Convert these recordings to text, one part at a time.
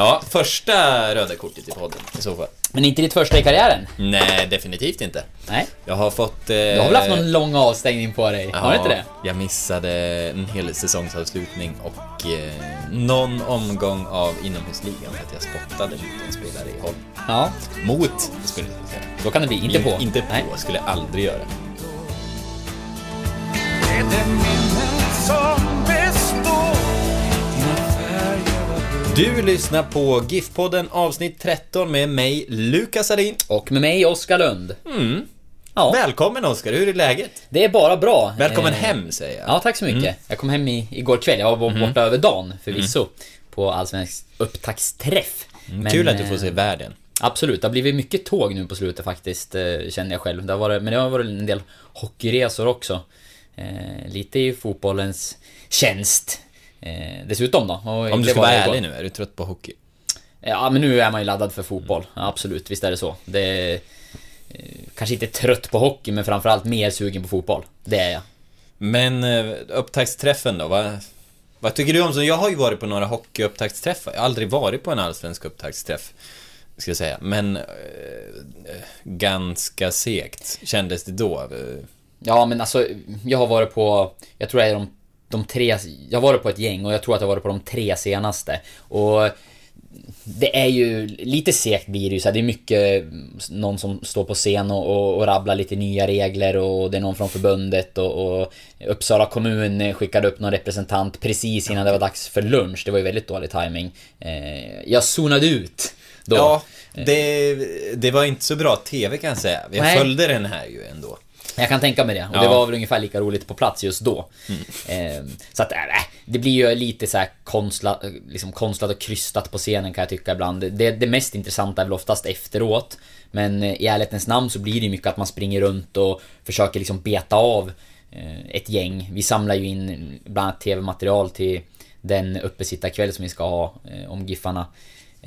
Ja, första röda kortet i podden i så fall. Men inte ditt första i karriären? Nej, definitivt inte. Nej. Jag har fått... Eh, Du har väl haft någon lång avstängning på dig? har du inte det? Jag missade en hel säsongsavslutning och eh, någon omgång av inomhusligan för att jag spottade mot en spelare i Holm. Ja. Mot, skulle jag säga. Då kan det bli. Inte på. In, inte på, Nej. skulle jag aldrig göra. Du lyssnar på GIF-podden avsnitt 13 med mig, Lukas Alin. Och med mig, Oskar Lund. Mm. Ja, Välkommen Oskar, hur är läget? det är bara bra. Välkommen Eh, hem säger jag. Ja, tack så mycket. Jag kom hem i, igår kväll. Jag var Mm. borta över dagen förvisso. På Allsvensk upptaktsträff. Men, Mm. Kul att du får eh, se världen. Absolut, det har blivit mycket tåg nu på slutet faktiskt, eh, känner jag själv. Det har varit, men det har varit en del hockeyresor också. Eh, lite i fotbollens tjänst. Eh, dessutom då. Om du ska var vara ärlig nu, är du trött på hockey? Ja, men nu är man ju laddad för fotboll. Ja, absolut, visst är det så. Det är, eh, kanske inte trött på hockey, men framförallt mer sugen på fotboll. Det är jag. Men eh, upptaktsträffen då? Vad, vad tycker du om så? Jag har ju varit på några hockeyupptaktsträffar. Jag har aldrig varit på en allsvensk upptaktsträff. Ska jag säga. Men eh, eh, ganska segt kändes det då. Eh, Ja, men alltså, jag har varit på... Jag tror det är de, de tre... Jag har varit på ett gäng och jag tror att jag har varit på de tre senaste. Och... Det är ju lite segt blir det ju så här, Det är mycket någon som står på scen och, och, och rabblar lite nya regler och det är någon från förbundet och, och Uppsala kommun skickade upp någon representant precis innan det var dags för lunch. Det var ju väldigt dålig timing. Eh, jag zonade ut då. Ja, det, det var inte så bra TV kan jag säga. Jag Nej. följde den här ju ändå. Jag kan tänka mig det. Och Ja. det var väl ungefär lika roligt på plats just då. Eh, så att, äh, det blir ju lite så här konstlat, liksom konstlat och krystat på scenen kan jag tycka ibland. Det, det mest intressanta är väl oftast efteråt. Men eh, i ärlighetens namn så blir det ju mycket att man springer runt och försöker liksom beta av eh, ett gäng. Vi samlar ju in bland annat TV-material till den uppesittarkväll som vi ska ha eh, om Giffarna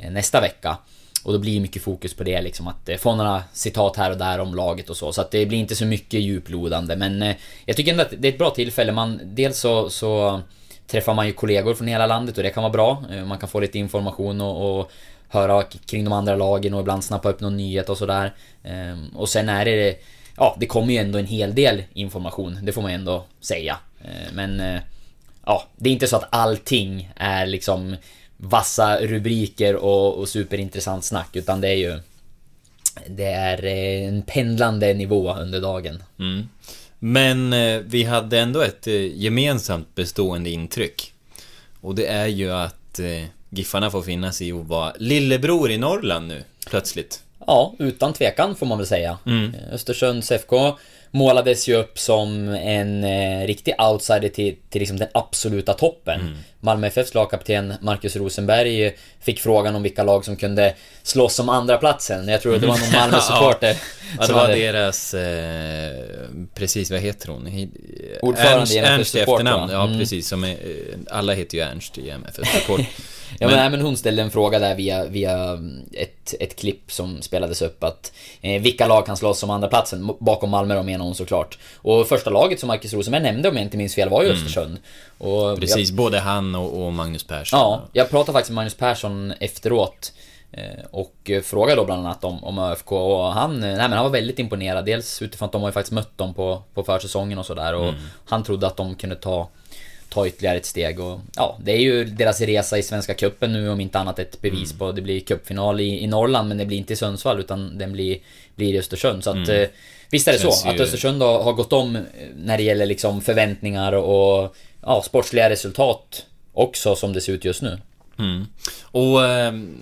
nästa vecka. Och då blir mycket fokus på det liksom att eh, få några citat här och där om laget och så. Så att det blir inte så mycket djuplodande men eh, jag tycker ändå att det är ett bra tillfälle. Man, dels så, så träffar man ju kollegor från hela landet och det kan vara bra. Eh, man kan få lite information och, och höra kring de andra lagen och ibland snappa upp någon nyhet och sådär. Ehm, och sen är det... Ja, det kommer ju ändå en hel del information. Det får man ju ändå säga. Eh, Men... eh, Ja, det är inte så att allting är liksom vassa rubriker och, och superintressant snack utan det är ju Det är eh, en pendlande nivå under dagen. Men eh, vi hade ändå ett eh, gemensamt bestående intryck. Och det är ju att eh, Giffarna får finna sig i att vara lillebror i Norrland nu, plötsligt. Ja, utan tvekan får man väl säga. Eh, Östersunds FK målades ju upp som en eh, riktig outsider till, till liksom den absoluta toppen. Malmö FFs lagkapten Marcus Rosenberg fick frågan om vilka lag som kunde slåss om andra platsen. Jag tror att det var någon Malmö-supporter Ja, det var hade- deras... Eh, precis, vad heter hon? Ordförande Ernst, i MFF Ernst i efternamn. Ja, Mm. precis. Som är, eh, alla heter ju Ernst i MFF Support. Ja men, Men- nej, men hon ställde en fråga där via, via ett, ett klipp som spelades upp att eh, Vilka lag kan slåss om andra platsen Bakom Malmö då menar hon såklart Och första laget som Marcus Rosenberg nämnde om jag inte minns fel var ju Östersund och Mm. Precis, både han och, och Magnus Persson. Ja, jag pratade faktiskt med Magnus Persson efteråt eh, och frågade då bland annat om, om ÖFK och han, eh, nej men han var väldigt imponerad. Dels utifrån att de har ju faktiskt mött dem på, på försäsongen och sådär och han trodde att de kunde ta ta ytterligare ett steg och ja, det är ju deras resa i Svenska Cupen nu om inte annat ett bevis på. Det blir cupfinal i, i Norrland men det blir inte i Sundsvall utan den blir, blir i Östersund. Så att eh, visst är det Känns så ju- att Östersund har, har gått om när det gäller liksom förväntningar och ja, sportsliga resultat också som det ser ut just nu. Mm. Och ehm,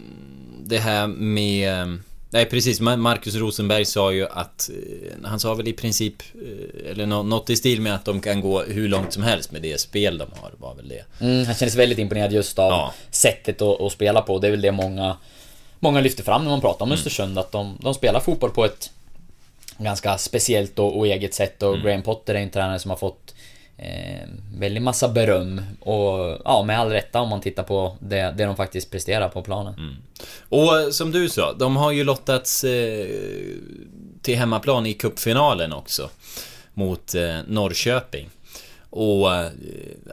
det här med... ehm, Nej precis, Ma- Marcus Rosenberg sa ju att... eh, Han sa väl i princip... eh, Eller nå- något i stil med att de kan gå hur långt som helst med det spel de har, var väl det. Mm, han kändes väldigt imponerad just av Ja. sättet att, att spela på. Det är väl det många Många lyfter fram när man pratar om Östersund att de, de spelar fotboll på ett ganska speciellt och, och eget sätt och Graham Potter är en tränare som har fått eh, väldigt massa beröm och ja, med all rätta om man tittar på det, det de faktiskt presterar på planen. Och som du sa, de har ju lottats eh, till hemmaplan i cupfinalen också. Mot eh, Norrköping. Och eh,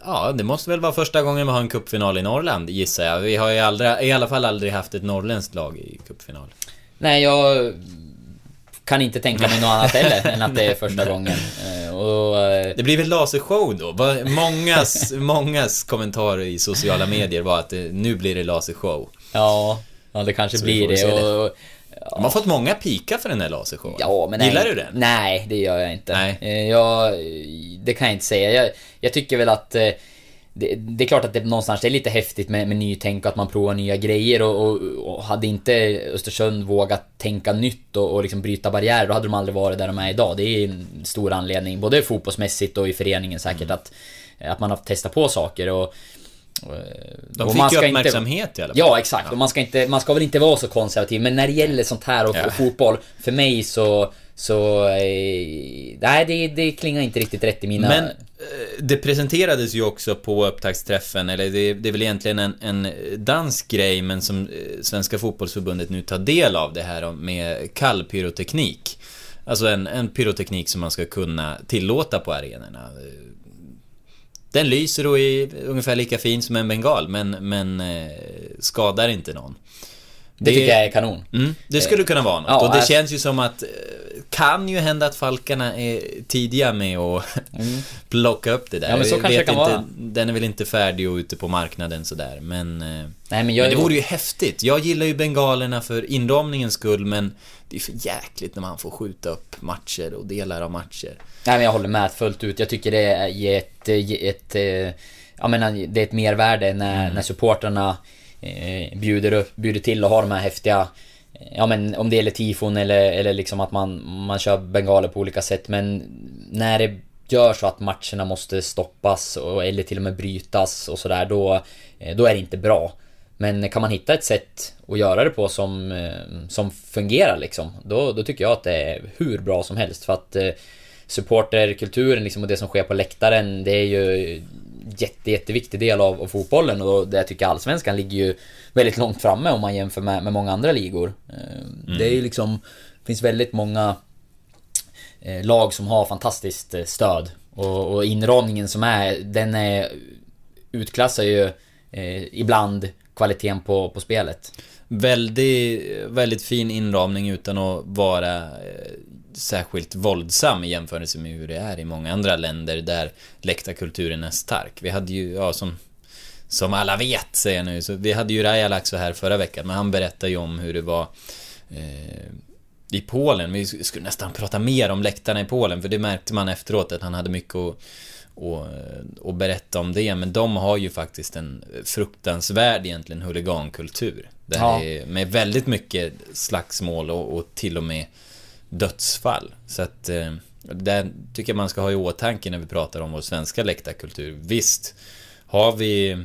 ja, det måste väl vara första gången vi har en cupfinal i Norrland gissar jag. Vi har ju aldrig, i alla fall aldrig haft ett norrländskt lag i cupfinal. Nej, jag kan inte tänka mig något annat heller än att det är första gången. Eh, och, eh, Det blir väl lasershow då? Mångas, mångas kommentarer i sociala medier var att eh, nu blir det lasershow. ja, ja, det kanske Så blir det. det. Och, De har fått många pika för den här lasershowen. Ja, men nej. Gillar du den? Nej, det gör jag inte. Nej. Jag, det kan jag inte säga. Jag, jag tycker väl att det, det är klart att det någonstans är lite häftigt med, med nytänk och att man provar nya grejer och, och, och hade inte Östersund vågat tänka nytt och, och liksom bryta barriärer då hade de aldrig varit där de är idag. Det är en stor anledning, både fotbollsmässigt och i föreningen säkert, Mm. att, att man har testat på saker och... De fick ju ska inte- uppmärksamhet i alla fall. Ja, exakt. Och man ska, inte, man ska väl inte vara så konservativ, men när det gäller sånt här och, Ja. och fotboll, för mig så... Så... Eh, nej, det, det klingar inte riktigt rätt i mina... Men eh, det presenterades ju också på upptaktsträffen, eller det, det är väl egentligen en, en dansk grej, men som eh, Svenska Fotbollsförbundet nu tar del av det här med kall pyroteknik. Alltså en, en pyroteknik som man ska kunna tillåta på arenorna. Den lyser och är ungefär lika fin som en bengal, men, men skadar inte någon det tycker jag är kanon. Mm, det skulle kunna vara något. Ja, och det alltså- känns ju som att eh, kan ju hända att Falkarna är tidiga med att plocka upp det där. Mm. Ja, men så Jag kanske vet det kan inte, vara. Den är väl inte färdig och ute på marknaden sådär, men... eh, Nej, men jag... Men det vore ju häftigt. Jag gillar ju bengalerna för inramningens skull, men det är för jäkligt när man får skjuta upp matcher och delar av matcher. Nej men jag håller med fullt ut. Jag tycker det är ett, ett, ett jag menar, det är ett mervärde när, när supportrarna eh, bjuder, upp, bjuder till och har de här häftiga eh, Ja men om det gäller tifon eller, eller liksom att man, man kör bengaler på olika sätt. Men När det gör så att matcherna måste stoppas och, eller till och med brytas och sådär då eh, Då är det inte bra. Men kan man hitta ett sätt att göra det på som, eh, som fungerar liksom då, då tycker jag att det är hur bra som helst. För att eh, supporterkulturen liksom och det som sker på läktaren det är ju jätte, jätteviktig del av, av fotbollen och det jag tycker allsvenskan ligger ju väldigt långt framme om man jämför med, med många andra ligor. Eh, Det är ju liksom, finns väldigt många eh, lag som har fantastiskt eh, stöd och, och inramningen som är, den är utklassar ju eh, ibland kvaliteten på, på spelet. Väldigt, väldigt fin inramning utan att vara särskilt våldsam i jämförelse med hur det är i många andra länder där läktarkulturen är stark. Vi hade ju, ja som som alla vet, säger jag nu, så vi hade ju Raja Laxo här förra veckan, men han berättade ju om hur det var eh, i Polen. Vi skulle nästan prata mer om läktarna i Polen, för det märkte man efteråt att han hade mycket att, att, att berätta om det. Men de har ju faktiskt en fruktansvärd egentligen huligankultur. Där Ja. med väldigt mycket slagsmål och, och till och med dödsfall. Så att eh, det tycker jag man ska ha i åtanke när vi pratar om vår svenska läktarkultur. Visst har vi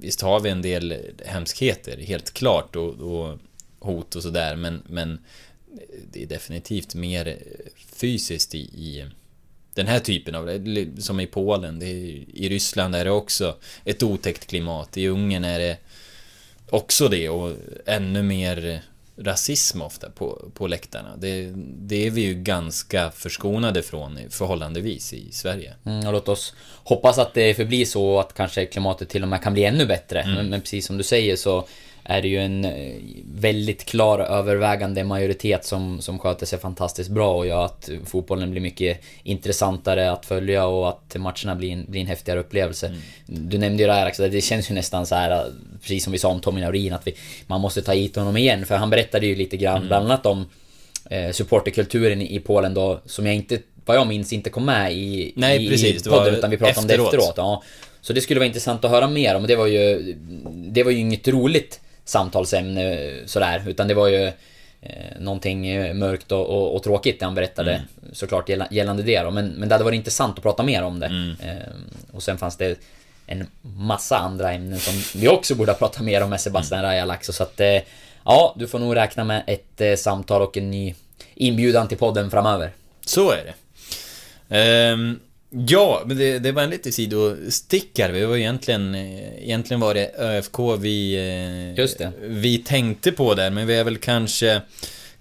Visst har vi en del hemskheter, helt klart, och, och hot och sådär, men, men det är definitivt mer fysiskt i, i den här typen av, som i Polen, det är, i Ryssland är det också ett otäckt klimat, i Ungern är det också det och ännu mer rasism ofta på, på läktarna. Det, det är vi ju ganska förskonade från förhållandevis i Sverige. Mm, och låt oss hoppas att det förblir så att kanske klimatet till och med kan bli ännu bättre. Men, men precis som du säger så är det ju en eh, väldigt klar övervägande majoritet som, som sköter sig fantastiskt bra och gör att fotbollen blir mycket intressantare att följa och att matcherna blir en, blir en häftigare upplevelse. Du nämnde ju det här också, det känns ju nästan så här precis som vi sa om Tommy Naurin att vi, man måste ta hit honom igen för han berättade ju lite grann bland annat om eh, supporterkulturen i Polen då som jag inte, vad jag minns, inte kom med i, Nej, i, precis, i podden utan vi pratade om det efteråt. efteråt. Ja. Så det skulle vara intressant att höra mer om. Det var ju, det var ju inget roligt samtalsämne sådär, utan det var ju eh, någonting eh, mörkt och, och, och tråkigt det han berättade Mm. såklart gälla- gällande det då. Men, men det hade varit intressant att prata mer om det. Mm. Eh, och sen fanns det en massa andra ämnen som vi också borde ha Mm. pratat mer om med Sebastian Raja Laxo. Så att eh, ja, du får nog räkna med ett eh, samtal och en ny inbjudan till podden framöver. Så är det. Ehm, ja, men det, det var en lite sidostickare. Vi var egentligen, egentligen var det ÖFK vi, eh, Just det. vi tänkte på där, men vi är väl kanske,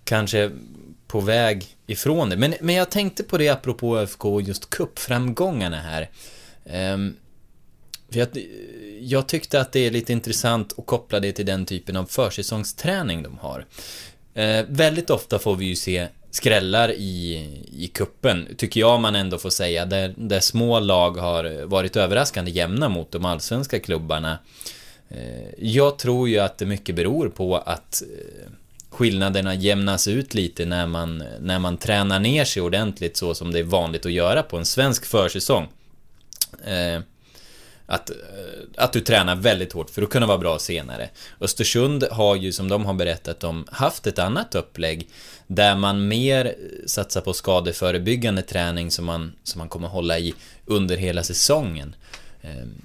kanske på väg ifrån det. Men, men jag tänkte på det apropå ÖFK och just kuppframgångarna här. Ehm, för jag, jag tyckte att det är lite intressant att koppla det till den typen av försäsongsträning de har. Eh, väldigt ofta får vi ju se skrällar i, i kuppen tycker jag man ändå får säga, där, där små lag har varit överraskande jämna mot de allsvenska klubbarna. Eh, jag tror ju att det mycket beror på att eh, skillnaderna jämnas ut lite när man, när man tränar ner sig ordentligt så som det är vanligt att göra på en svensk försäsong. Eh, att, att du tränar väldigt hårt för att kunna vara bra senare. Östersund har ju, som de har berättat om, haft ett annat upplägg där man mer satsar på skadeförebyggande träning som man, som man kommer hålla i under hela säsongen. Ehm,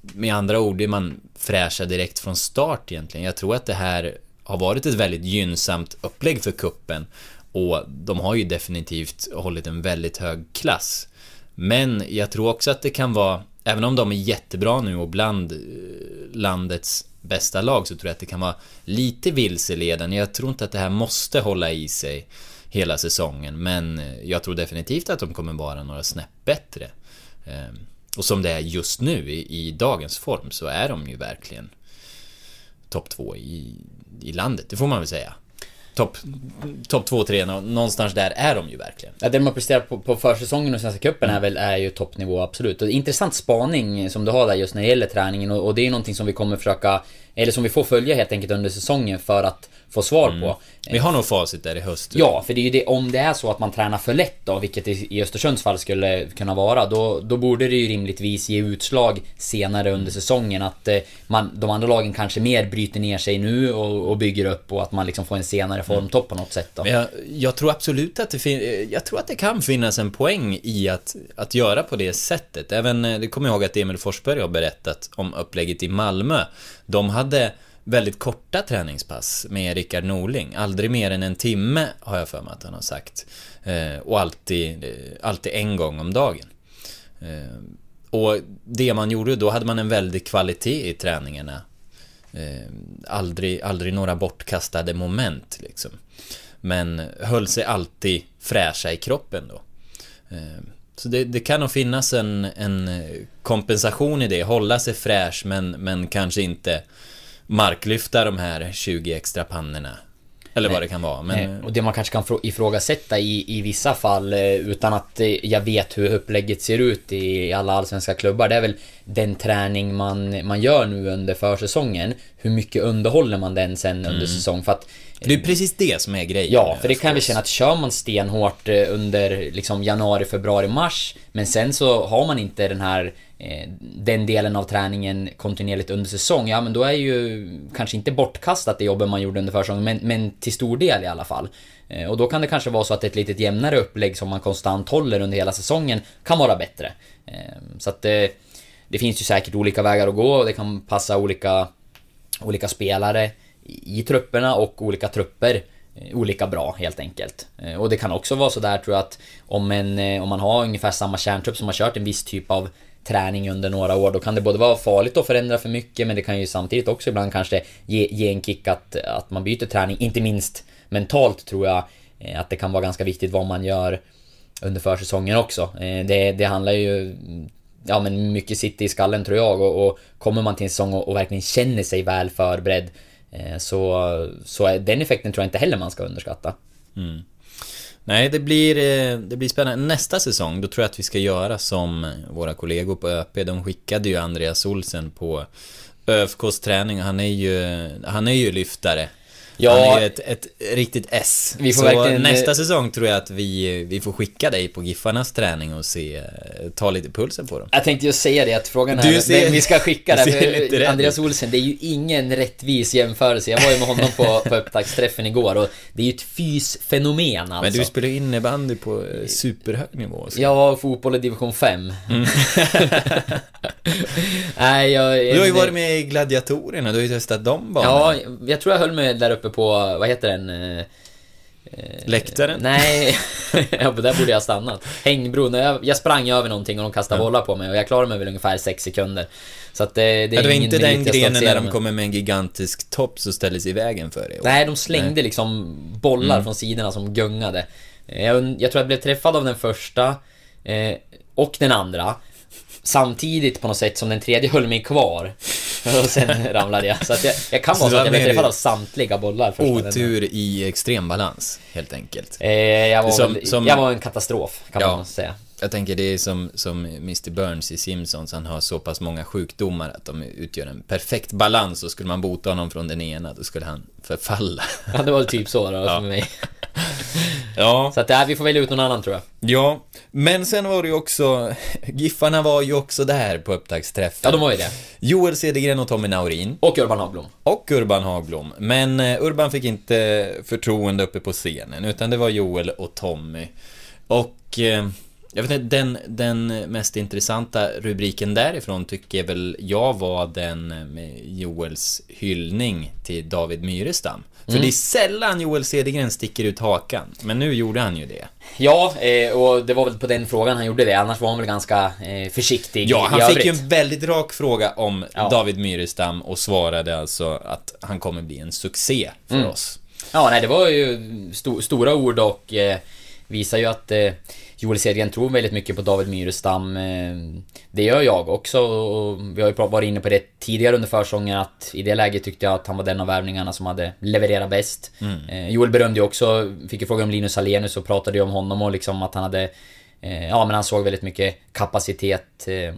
med andra ord är man fräscha direkt från start egentligen. Jag tror att det här har varit ett väldigt gynnsamt upplägg för kuppen och de har ju definitivt hållit en väldigt hög klass. Men jag tror också att det kan vara, även om de är jättebra nu och bland eh, landets bästa lag så tror jag att det kan vara lite vilseledande. Jag tror inte att det här måste hålla i sig hela säsongen, men jag tror definitivt att de kommer vara några snäpp bättre. Ehm, och som det är just nu i, i dagens form så är de ju verkligen topp två i, i landet, det får man väl säga. Topp top två, tre, nå- någonstans där är de ju verkligen. Ja, det de har presterat på, på försäsongen och Svenska cupen är väl är ju toppnivå absolut. Och intressant spaning som du har där just när det gäller träningen och, och det är ju någonting som vi kommer försöka, eller som vi får följa helt enkelt under säsongen för att få svar på. Vi har nog facit där i höst. Ja, för det är ju det, om det är så att man tränar för lätt då, vilket i Östersunds fall skulle kunna vara, då, då borde det ju rimligtvis ge utslag senare under säsongen. Att eh, man, de andra lagen kanske mer bryter ner sig nu och, och bygger upp och att man liksom får en senare formtopp på något sätt då. Men jag, jag tror absolut att det fin- Jag tror att det kan finnas en poäng i att, att göra på det sättet. Även, eh, det kommer jag ihåg att Emil Forsberg har berättat om upplägget i Malmö. De hade väldigt korta träningspass med Rickard Norling. Aldrig mer än en timme har jag för mig att han har sagt. Eh, och alltid, eh, alltid en gång om dagen. Eh, och det man gjorde, då hade man en väldig kvalitet i träningarna. Aldrig, aldrig några bortkastade moment liksom. Men höll sig alltid fräscha i kroppen då. Så det, det kan nog finnas en, en kompensation i det, hålla sig fräsch men, men kanske inte marklyfta de här 20 extra pannorna. Eller vad det kan vara. Men, Eh, Och det man kanske kan frå- ifrågasätta i, i vissa fall eh, utan att eh, jag vet hur upplägget ser ut i alla allsvenska klubbar. Det är väl den träning man, man gör nu under försäsongen. Hur mycket underhåller man den sen Mm. under säsong? För att det är precis det som är grejen. Ja, för det kan vi känna att kör man stenhårt eh, under liksom januari, februari, mars Men sen så har man inte den här eh, Eh, den delen av träningen kontinuerligt under säsong Ja men då är ju kanske inte bortkastat det jobbet man gjorde under försäsongen men, men till stor del i alla fall eh, Och då kan det kanske vara så att ett litet jämnare upplägg som man konstant håller under hela säsongen kan vara bättre eh, Så att det, det finns ju säkert olika vägar att gå och det kan passa olika olika spelare i trupperna och olika trupper olika bra helt enkelt. Och det kan också vara så där tror jag att om, en, om man har ungefär samma kärntrupp som har kört en viss typ av träning under några år, då kan det både vara farligt att förändra för mycket men det kan ju samtidigt också ibland kanske ge, ge en kick att, att man byter träning, inte minst mentalt tror jag eh, att det kan vara ganska viktigt vad man gör under försäsongen också. Eh, det, det handlar ju ja men mycket sitter i skallen tror jag och, och kommer man till en säsong och, och verkligen känner sig väl förberedd eh, så, så är den effekten tror jag inte heller man ska underskatta. Mm. Nej, det blir, eh, det blir spännande. Nästa säsong, då tror jag att vi ska göra som våra kollegor på ÖP. De skickade ju Andreas Olsen på ÖFKs träning. Han är ju, han är ju lyftare. Ja. Han är ju ett, ett riktigt S. Vi får Så verkligen- nästa säsong tror jag att vi, vi får skicka dig på Giffarnas träning och se, ta lite pulsen på dem. Jag tänkte just säga det att frågan är ser- vem vi ska skicka där. Andreas. Olsen, det är ju ingen rättvis jämförelse. Jag var ju med honom på, på upptaktsträffen igår och det är ju ett fysfenomen alltså. Men du spelar ju innebandy på eh, superhög nivå. Så. Ja, fotboll i division 5. Mm. Nej, jag... Du har ju varit med i Gladiatorerna, du har ju testat de banorna. Ja, jag tror jag höll mig där uppe på, vad heter den? Eh, Läktaren? Nej, ja, där borde jag ha stannat. Hängbron, jag, jag sprang över någonting och de kastade bollar på mig och jag klarade mig väl ungefär 6 sekunder. Så att det, det är Ja, det var inte den grenen när de kommer med en gigantisk topp så ställer sig i vägen för dig. Nej, de slängde liksom bollar Mm. från sidorna som gungade. Eh, Jag, jag tror jag blev träffad av den första eh, och den andra. Samtidigt på något sätt som den tredje höll mig kvar. Och sen ramlade jag. Så att jag, jag kan Så vara så det att jag blev träffad av samtliga bollar. den- Otur i extrembalans, helt enkelt. Eh, jag, var Som- väl, som- jag var en katastrof, kan Ja. man säga. Jag tänker det är som, som Mr Burns i Simpsons, han har så pass många sjukdomar att de utgör en perfekt balans och skulle man bota honom från den ena, då skulle han förfalla. Ja, det var typ så då för mig. Ja, Så att, ja, vi får välja ut någon annan tror jag. ja. Men sen var det ju också, Giffarna var ju också där på upptaktsträffen. Ja, de var ju det. Joel Cedergren och Tommy Naurin. Och Urban Hagblom. Och Urban Hagblom. Men eh, Urban fick inte förtroende uppe på scenen, utan det var Joel och Tommy. Och eh, jag vet inte, den, den mest intressanta rubriken därifrån tycker väl jag var den med Joels hyllning till David Myrestam. För det är sällan Joel Cedergren sticker ut hakan, men nu gjorde han ju det. Ja, eh, och det var väl på den frågan han gjorde det. Annars var han väl ganska eh, försiktig Ja, han fick ju en väldigt rak fråga om Ja. David Myrestam och svarade alltså att han kommer bli en succé för Mm. oss. Ja, nej, det var ju sto stora ord och eh, visar ju att eh, Joel Cedergren tror väldigt mycket på David Myrestam. Eh, det gör jag också och vi har ju varit inne på det tidigare under försången att i det läget tyckte jag att han var den av värvningarna som hade levererat bäst. Eh, Joel berömde ju också, fick ju fråga om Linus Alenius och pratade ju om honom och liksom att han hade eh, Ja men han såg väldigt mycket kapacitet eh,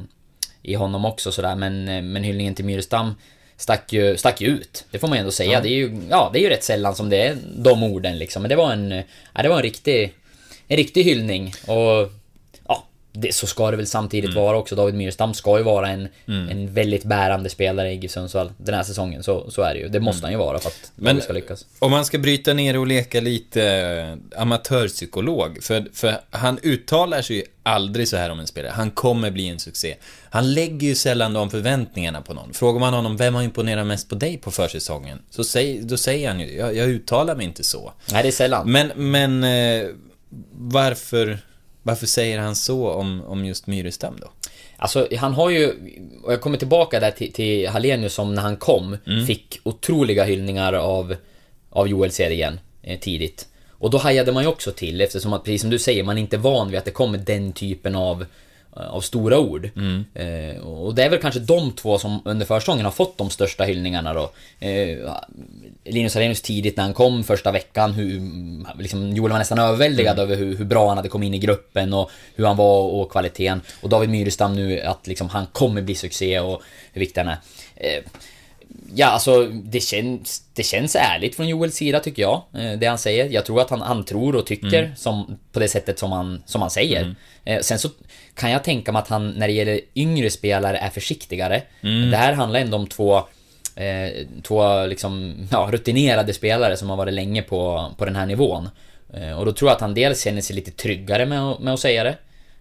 i honom också sådär men, eh, men hyllningen till Myrestam stack ju, stack ju ut. Det får man ju ändå säga. Det är ju, ja, det är ju rätt sällan som det är de orden liksom. Men det var en, ja, det var en riktig, en riktig hyllning. Och ja, det, så ska det väl samtidigt vara också. David Myrstam ska ju vara en, en väldigt bärande spelare i GIF Sundsvall den här säsongen. Så, så är det ju. Det måste han ju vara för att Men- ska lyckas. Om man ska bryta ner och leka lite eh, amatörpsykolog, för, för han uttalar sig ju aldrig så här om en spelare. Han kommer bli en succé. Han lägger ju sällan de förväntningarna på någon. Frågar man honom, vem har imponerat mest på dig på försäsongen? Så säg, då säger han ju, jag, jag uttalar mig inte så. Nej, det är sällan. Men, men eh, varför, varför säger han så om, om just Myrestam då? Alltså han har ju, och jag kommer tillbaka där till, till Hallenius som när han kom fick otroliga hyllningar av, av Joel Cedergren eh, tidigt. Och då hajade man ju också till eftersom att, precis som du säger, man är inte van vid att det kommer den typen av av stora ord. Eh, och det är väl kanske de två som under försäsongen har fått de största hyllningarna då. Eh, Linus Arrhenius tidigt när han kom första veckan, hur, liksom, Joel var nästan överväldigad över hur, hur bra han hade kommit in i gruppen och hur han var och kvaliteten. Och David Myrestam nu, att liksom, han kommer bli succé och hur viktig han är. Eh, Ja, alltså det känns, det känns ärligt från Joels sida tycker jag. eh, Det han säger. Jag tror att han, han tror och tycker som, på det sättet som han, som han säger. Eh, Sen så kan jag tänka mig att han när det gäller yngre spelare är försiktigare. Det här handlar ändå om två eh, Två liksom, ja, rutinerade spelare som har varit länge på, på den här nivån. Eh, Och då tror jag att han dels känner sig lite tryggare med, med att säga det.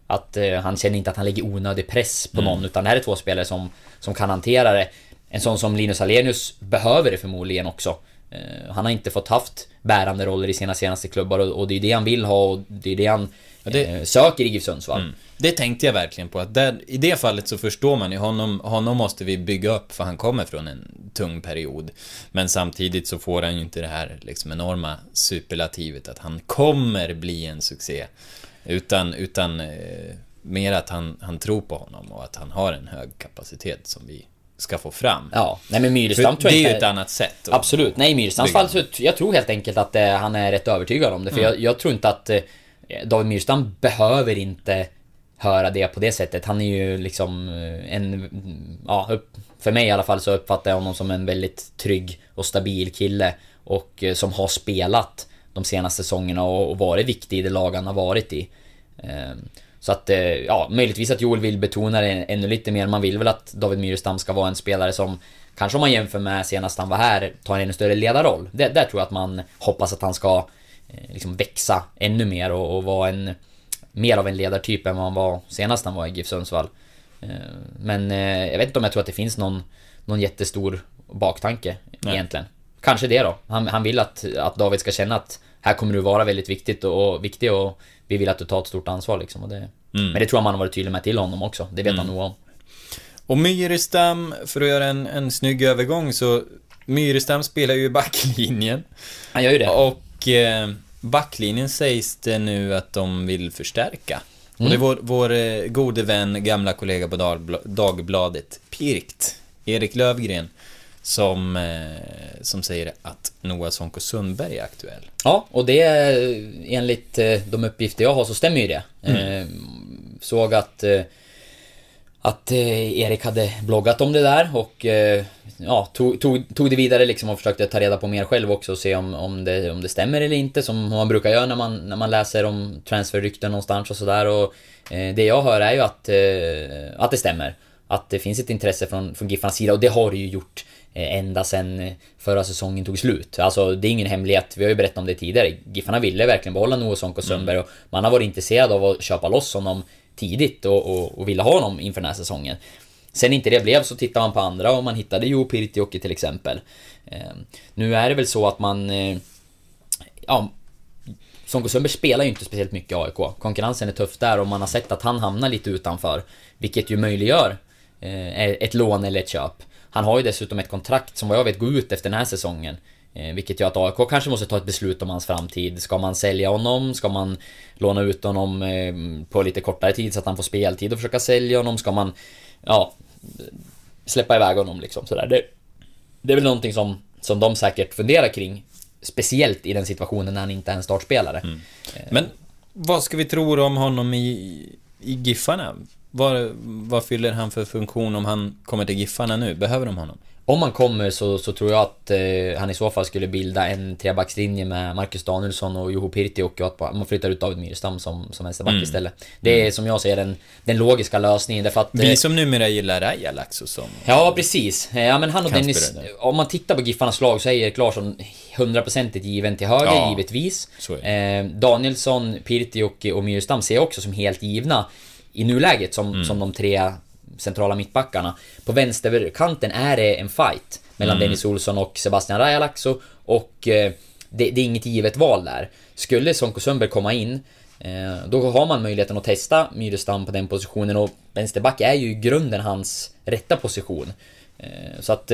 Att eh, han känner inte att han lägger onödig press på någon utan det här är två spelare som, som kan hantera det. En sån som Linus Alenius behöver det förmodligen också. Eh, han har inte fått haft bärande roller i sina senaste klubbar och, det är det han vill ha och det är det han det- eh, söker i GIF Sundsvall. Det tänkte jag verkligen på, att där, i det fallet så förstår man ju honom, honom måste vi bygga upp för han kommer från en tung period. Men samtidigt så får han ju inte det här liksom enorma superlativet att han kommer bli en succé. Utan, utan eh, mer att han, han tror på honom och att han har en hög kapacitet som vi ska få fram. Ja, nej men Myrestam tror det jag är ju ett annat sätt. Absolut. Nej, bygga. fall så jag tror helt enkelt att eh, han är rätt övertygad om det. För jag, jag tror inte att eh, David Myrstam behöver inte höra det på det sättet. Han är ju liksom eh, en... Ja, upp, för mig i alla fall så uppfattar jag honom som en väldigt trygg och stabil kille. Och eh, som har spelat de senaste säsongerna och, och varit viktig i det lag han har varit i. Så att, eh, ja, möjligtvis att Joel vill betona det ännu lite mer. Man vill väl att David Myrestam ska vara en spelare som, kanske om man jämför med senast han var här, tar en ännu större ledarroll. Det, där tror jag att man hoppas att han ska eh, liksom växa ännu mer och, och vara en, mer av en ledartyp än vad han var senast han var i GIF Sundsvall. Eh, Men jag vet inte om jag tror att det finns någon, någon jättestor baktanke egentligen. kanske det då. Han, han vill att, att David ska känna att här kommer du vara väldigt viktigt och, och viktig och vi vill att du tar ett stort ansvar liksom. Och det, Men det tror jag man har varit tydlig med till honom också. Det vet han nog om. Och Myrestam, för att göra en, en snygg övergång så Myrestam spelar ju i backlinjen. Han gör ju det. Och eh, backlinjen sägs det nu att de vill förstärka. Och det är vår, vår eh, gode vän, gamla kollega på Dagbla- Dagbladet, Pirkt, Erik Lövgren, som, eh, som säger att Noah Sonko Sundberg är aktuell. Ja, och det är enligt eh, de uppgifter jag har så stämmer ju det. Eh, såg att att Erik hade bloggat om det där och ja, tog, tog, tog det vidare liksom och försökte ta reda på mer själv också och se om, om, det, om det stämmer eller inte som man brukar göra när man, när man läser om transferrykten någonstans och sådär och eh, det jag hör är ju att, eh, att det stämmer. Att det finns ett intresse från, från Giffarnas sida och det har det ju gjort ända sen eh, förra säsongen tog slut. Alltså det är ingen hemlighet, vi har ju berättat om det tidigare. Giffarna ville verkligen behålla Noah Sonko Sundberg och man har varit intresserad av att köpa loss honom tidigt och, och, och ville ha honom inför den här säsongen. Sen inte det blev så tittar man på andra och man hittade ju Pirtioki till exempel. Eh, nu är det väl så att man... Eh, ja, Sonko Sundberg spelar ju inte speciellt mycket i AIK. Konkurrensen är tuff där och man har sett att han hamnar lite utanför. Vilket ju möjliggör eh, ett lån eller ett köp. Han har ju dessutom ett kontrakt som vad jag vet går ut efter den här säsongen. Eh, vilket gör att AIK kanske måste ta ett beslut om hans framtid. Ska man sälja honom? Ska man låna ut honom eh, på lite kortare tid så att han får speltid och försöka sälja honom? Ska man, ja, släppa iväg honom liksom sådär. Det, det är väl någonting som, som de säkert funderar kring. Speciellt i den situationen när han inte är en startspelare. Men vad ska vi tro om honom i, i Giffarna? Vad, vad fyller han för funktion om han kommer till Giffarna nu? Behöver de honom? Om han kommer så, så tror jag att eh, han i så fall skulle bilda en trebackslinje med Marcus Danielsson och Juho Pirtioki och att man flyttar ut David Myrstam som, som vänsterback Mm. istället. Det är som jag ser den, den logiska lösningen därför att... eh, Vi som numera gillar Raja Laxo som... Ja, precis. Ja, men han och Dennis... Om man tittar på Giffarnas lag så är Erik Larsson 100% given till höger, Ja, givetvis. Eh, Danielsson, Pirtioki och Myrstam ser jag också som helt givna i nuläget som, Mm. som de tre centrala mittbackarna. På vänsterkanten är det en fight mellan Mm. Dennis Olsson och Sebastian Rajalaxo och eh, det, det är inget givet val där. Skulle Sonko Sundberg komma in eh, då har man möjligheten att testa Myrestam på den positionen och vänsterback är ju i grunden hans rätta position. Eh, Så att,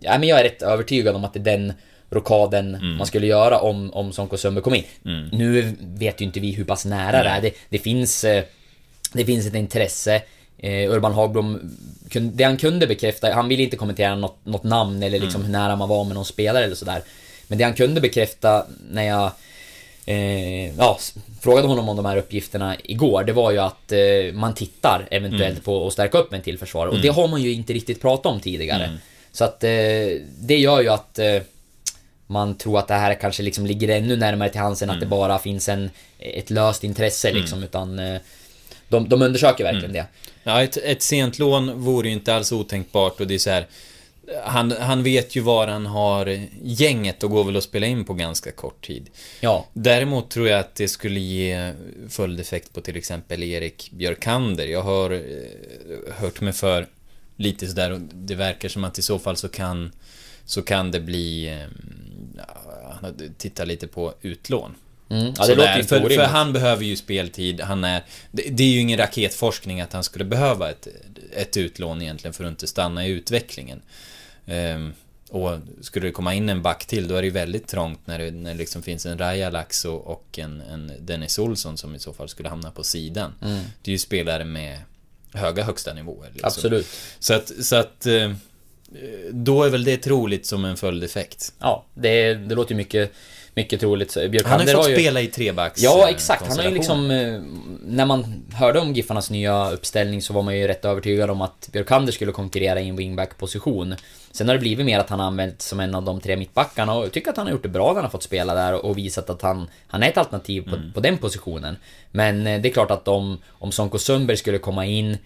ja, men jag är rätt övertygad om att det är den rokaden man skulle göra om, om Sonko Sundberg kom in. Nu vet ju inte vi hur pass nära det är. Det, det finns... Det finns ett intresse. Eh, Urban Hagblom, det han kunde bekräfta, han ville inte kommentera något, något namn eller liksom hur nära man var med någon spelare eller sådär. Men det han kunde bekräfta när jag eh, ja, frågade honom om de här uppgifterna igår, det var ju att eh, man tittar eventuellt på att stärka upp en till försvarare. Och det har man ju inte riktigt pratat om tidigare. Så att eh, det gör ju att eh, man tror att det här kanske liksom ligger ännu närmare till hands än att det bara finns en, ett löst intresse liksom, utan eh, de, de undersöker verkligen det. Ja, ett, ett sent lån vore ju inte alls otänkbart och det är så här. Han, han vet ju var han har gänget och går väl att spela in på ganska kort tid. Ja, Däremot tror jag att det skulle ge följdeffekt på till exempel Erik Björkander. Jag har eh, hört mig för lite sådär och det verkar som att i så fall så kan så kan det bli eh, ja, titta lite på utlån. Mm. ja det låter ju för, för han behöver ju speltid, han är... Det, det är ju ingen raketforskning att han skulle behöva ett, ett utlån egentligen för att inte stanna i utvecklingen. Ehm, och skulle det komma in en back till, då är det ju väldigt trångt när det, när det liksom finns en Raja Laxo och en, en Dennis Olsson som i så fall skulle hamna på sidan. Det är ju spelare med höga högsta nivåer. Liksom. Absolut. Så att, så att... eh, Då är väl det troligt som en följdeffekt. Ja, det, det låter ju mycket, mycket troligt. Så Han har ju fått ju... spela i trebacks Ja, eh, exakt. Han har ju liksom... eh, När man hörde om Giffarnas nya uppställning så var man ju rätt övertygad om att Björkander skulle konkurrera i en wingback-position. Sen har det blivit mer att han har använts som en av de tre mittbackarna och jag tycker att han har gjort det bra när han har fått spela där och visat att han, han är ett alternativ på, på den positionen. Men eh, det är klart att om, om Sonko Sundberg skulle komma in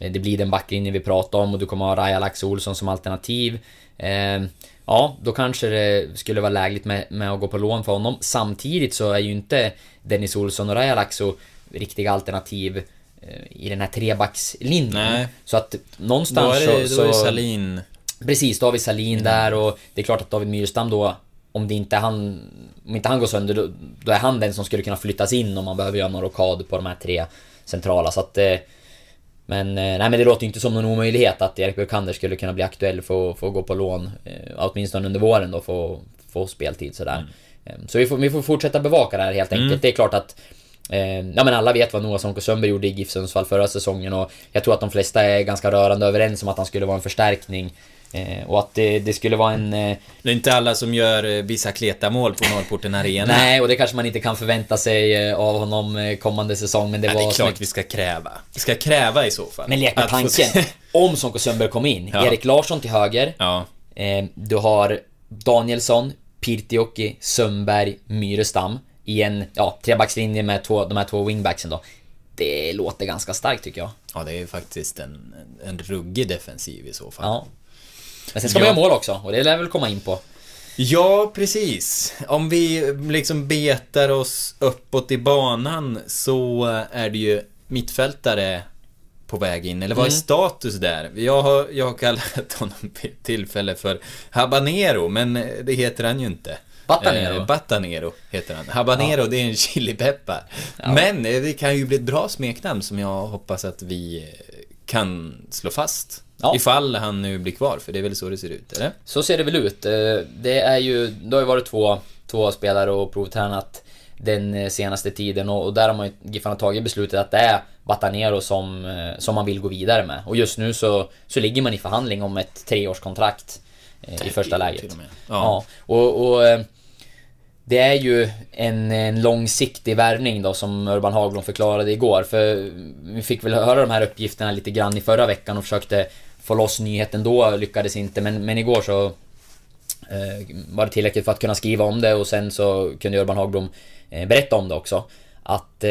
eh, det blir den backlinje vi pratar om och du kommer ha Raja Lax Olsson som alternativ. Eh, ja, då kanske det skulle vara lägligt med, med att gå på lån för honom. Samtidigt så är ju inte Dennis Olsson och Raja Laxo riktiga alternativ eh, i den här trebackslinjen. Nej. Så att Då någonstans är det, så... då är det Salin Precis, David Salin där och det är klart att David Myrstam då om det inte han, om inte han går sönder då, då är han den som skulle kunna flyttas in om man behöver göra någon rockad på de här tre centrala så att eh, men, eh, nej, men det låter ju inte som någon omöjlighet att Erik Bukander skulle kunna bli aktuell för, för att gå på lån. Eh, åtminstone under våren då, få, få speltid sådär. Mm. Så vi får, vi får fortsätta bevaka det här helt enkelt. Mm. Det är klart att Eh, ja men alla vet vad Noah Sonko Sundberg gjorde i GIF Sundsvall förra säsongen och jag tror att de flesta är ganska rörande överens om att han skulle vara en förstärkning. Eh, och att det, det, skulle vara en... Eh, det är inte alla som gör eh, bicicleta-mål på Norrporten Arena. Nej, och det kanske man inte kan förvänta sig eh, av honom eh, kommande säsong, men det ja, var... Det är klart vi ska kräva. Vi ska kräva i så fall. Men lek med tanken. om Sonko Sundberg kom in. Ja. Erik Larsson till höger. Ja. du har Danielsson, Pirtioki, Sundberg, Myrestam i en ja, trebackslinje med två, de här två wingbacksen då. Det låter ganska starkt tycker jag. Ja, det är faktiskt en, en ruggig defensiv i så fall. Ja. Men sen ska ja. man göra mål också, och det lär väl komma in på. Ja, precis. Om vi liksom betar oss uppåt i banan så är det ju mittfältare på väg in, eller vad är mm. status där? Jag har, jag har kallat honom tillfälle för Habanero, men det heter han ju inte. Batanero. Eh, Batanero heter han. Habanero, ja. det är en chilipeppar. Ja. Men eh, det kan ju bli ett bra smeknamn som jag hoppas att vi kan slå fast. Ja. Ifall han nu blir kvar, för det är väl så det ser ut, eller? Så ser det väl ut. Eh, det är ju, det har ju varit två, två spelare och provtränat den senaste tiden och, där har man ju, Giffarna tagit beslutet att det är Batanero som, som man vill gå vidare med. Och just nu så, så ligger man i förhandling om ett treårskontrakt i första läget. Ja. ja. Och, och det är ju en, en långsiktig värvning då som Urban Haglund förklarade igår. För vi fick väl höra de här uppgifterna lite grann i förra veckan och försökte få loss nyheten då, lyckades inte. Men, men igår så eh, var det tillräckligt för att kunna skriva om det och sen så kunde Urban Hagblom eh, berätta om det också. Att, eh,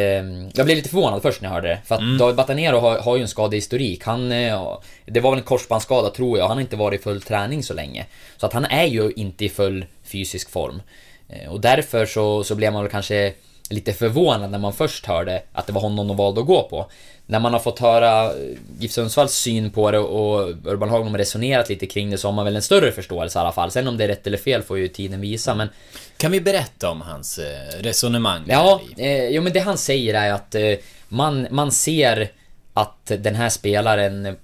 jag blev lite förvånad först när jag hörde det. För att mm. David Batanero har, har ju en skadehistorik. Han, eh, det var väl en korsbandsskada tror jag. Han har inte varit i full träning så länge. Så att han är ju inte i full fysisk form. Eh, och därför så, så blev man väl kanske lite förvånad när man först hörde att det var honom de valde att gå på. När man har fått höra eh, GIF Sundsvalls syn på det och Urban Hagblom resonerat lite kring det så har man väl en större förståelse i alla fall. Sen om det är rätt eller fel får ju tiden visa men... Kan vi berätta om hans eh, resonemang? Ja, eh, jo men det han säger är att eh, man, man ser att den här spelaren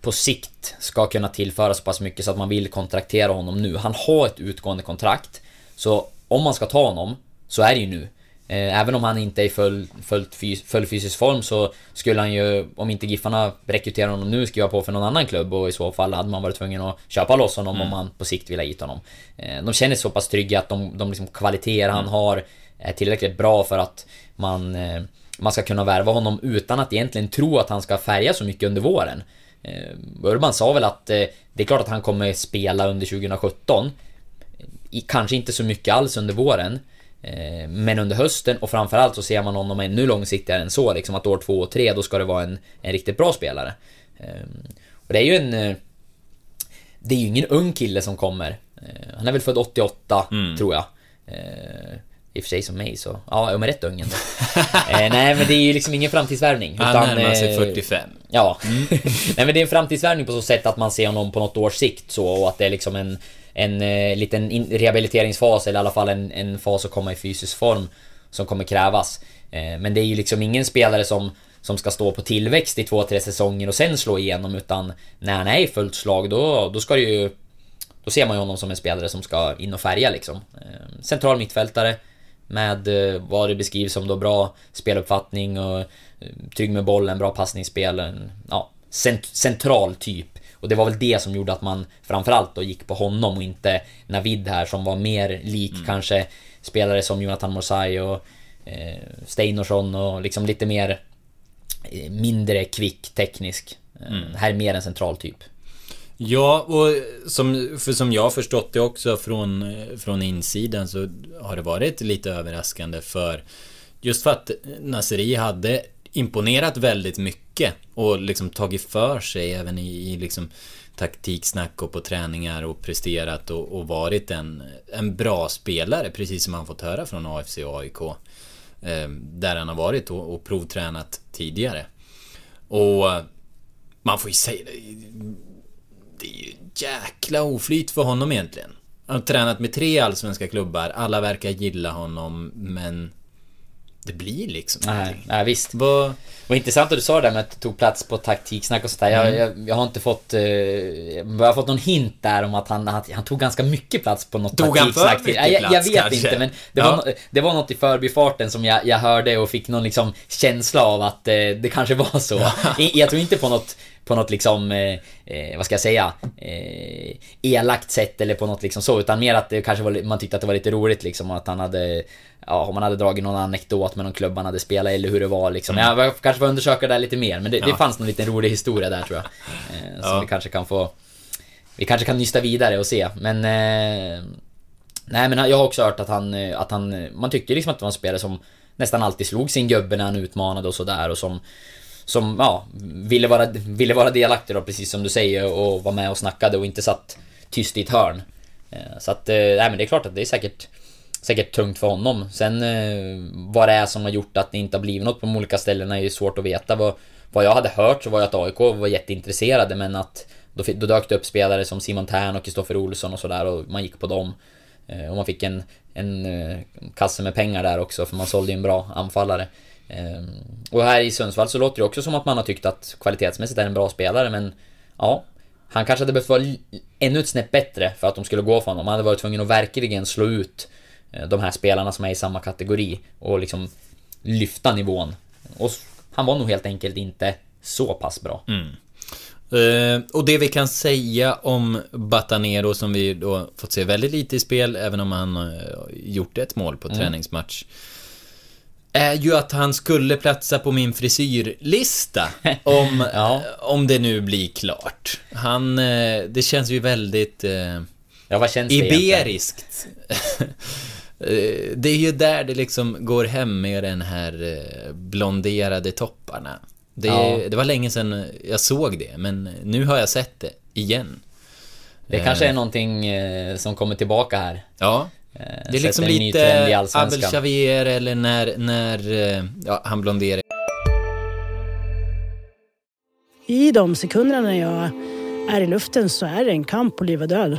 på sikt ska kunna tillföra så pass mycket så att man vill kontraktera honom nu. Han har ett utgående kontrakt. Så om man ska ta honom, så är det ju nu. Eh, även om han inte är i full, full, full fysisk form så skulle han ju, om inte Giffarna rekryterar honom nu, skriva på för någon annan klubb och i så fall hade man varit tvungen att köpa loss honom mm. om man på sikt vill ha hit honom. Eh, de känner sig så pass trygga att de, de liksom kvaliteter han mm. har är tillräckligt bra för att man, eh, man ska kunna värva honom utan att egentligen tro att han ska färga så mycket under våren. Urban sa väl att det är klart att han kommer spela under 2017 kanske inte så mycket alls under våren. Eh, men under hösten och framförallt så ser man honom ännu långsiktigare än så. Liksom att år två och tre då ska det vara en, en riktigt bra spelare. Ehm, och det är ju en... Eh, det är ju ingen ung kille som kommer. Eh, han är väl född 88, mm. tror jag. I och för sig som mig så... Ja, jag är rätt ung ändå. nej men det är ju liksom ingen framtidsvärvning. Han närmar sig 45. Ja. Mm. nej men det är en framtidsvärvning på så sätt att man ser honom på något års sikt så och att det är liksom en en eh, liten rehabiliteringsfas eller i alla fall en, en fas att komma i fysisk form som kommer krävas. Eh, men det är ju liksom ingen spelare som, som ska stå på tillväxt i två, tre säsonger och sen slå igenom utan när han är i fullt slag då, då ska det ju... Då ser man ju honom som en spelare som ska in och färga liksom. Eh, central mittfältare med eh, vad det beskrivs som då bra speluppfattning och eh, trygg med bollen, bra passningsspel. En, ja, cent central typ och det var väl det som gjorde att man framförallt då gick på honom och inte Navid här som var mer lik mm. kanske spelare som Jonathan Morsay och eh, Steinorsson och liksom lite mer eh, mindre kvick teknisk. Eh, mm. Här är mer en central typ. Ja, och som, för som jag har förstått det också från, eh, från insidan så har det varit lite överraskande för Just för att Naseri hade imponerat väldigt mycket och liksom tagit för sig även i, i liksom taktiksnack och på träningar och presterat och, och, varit en, en bra spelare precis som man fått höra från AFC och AIK. Eh, där han har varit och, och provtränat tidigare. Och eh, man får ju säga det. det är ju jäkla oflyt för honom egentligen. Han har tränat med tre allsvenska klubbar, alla verkar gilla honom, men... Det blir liksom Nej, nej visst. Vad... Vad intressant att du sa det där med att du tog plats på taktiksnack och sånt där. Jag, Mm. jag, jag har inte fått... Eh, jag har fått någon hint där om att han, han, han tog ganska mycket plats på något Tog han för taktiksnack. mycket jag, jag plats, vet kanske? inte men det, Ja. var, det var något i förbifarten som jag, jag hörde och fick någon liksom känsla av att eh, det kanske var så. I- jag tror inte på något på något liksom, eh, eh, vad ska jag säga, eh, elakt sätt eller på något liksom så, utan mer att det kanske var, man tyckte att det var lite roligt liksom att han hade, ja, om man hade dragit någon anekdot med någon klubb han hade spelat eller hur det var liksom. Jag var, kanske får undersöka det där lite mer, men det, det Ja. fanns någon liten rolig historia där tror jag. Eh, som Ja. vi kanske kan få, vi kanske kan nysta vidare och se, men eh, Nej men jag har också hört att han, eh, att han, eh, man tyckte liksom att det var en spelare som nästan alltid slog sin gubbe när han utmanade och sådär och som som, ja, ville vara, ville vara delaktig då precis som du säger och var med och snackade och inte satt tyst i ett hörn. Eh, Så att, nej men det är klart att det är säkert Säkert tungt för honom. Sen eh, vad det är som har gjort att det inte har blivit något på de olika ställena är ju svårt att veta. Vad, vad jag hade hört så var ju att AIK var jätteintresserade men att då, då dök det upp spelare som Simon Tern och Kristoffer Olsson och sådär och man gick på dem. Eh, Och man fick en, en eh, kasse med pengar där också för man sålde ju en bra anfallare. Eh, Och här i Sundsvall så låter det också som att man har tyckt att kvalitetsmässigt är en bra spelare men ja, han kanske hade behövt vara ännu ett snäpp bättre för att de skulle gå för honom. Han hade varit tvungen att verkligen slå ut eh, de här spelarna som är i samma kategori och liksom lyfta nivån. Och han var nog helt enkelt inte så pass bra. Eh, och det vi kan säga om Batanero som vi då fått se väldigt lite i spel, även om han uh, gjort ett mål på träningsmatch. Är ju att han skulle platsa på min frisyrlista om, Ja. om det nu blir klart. Han, eh, det känns ju väldigt eh, Ja, vad känns iberiskt. Eh, det är ju där det liksom går hem med den här eh, blonderade topparna. Det, Ja. det var länge sedan jag såg det, men nu har jag sett det igen. Det kanske är någonting eh, som kommer tillbaka här. Ja. Det är liksom lite Abel. Xavier eller när, när ja, han blonderar. I de sekunderna när jag är i luften så är det en kamp på liv och död.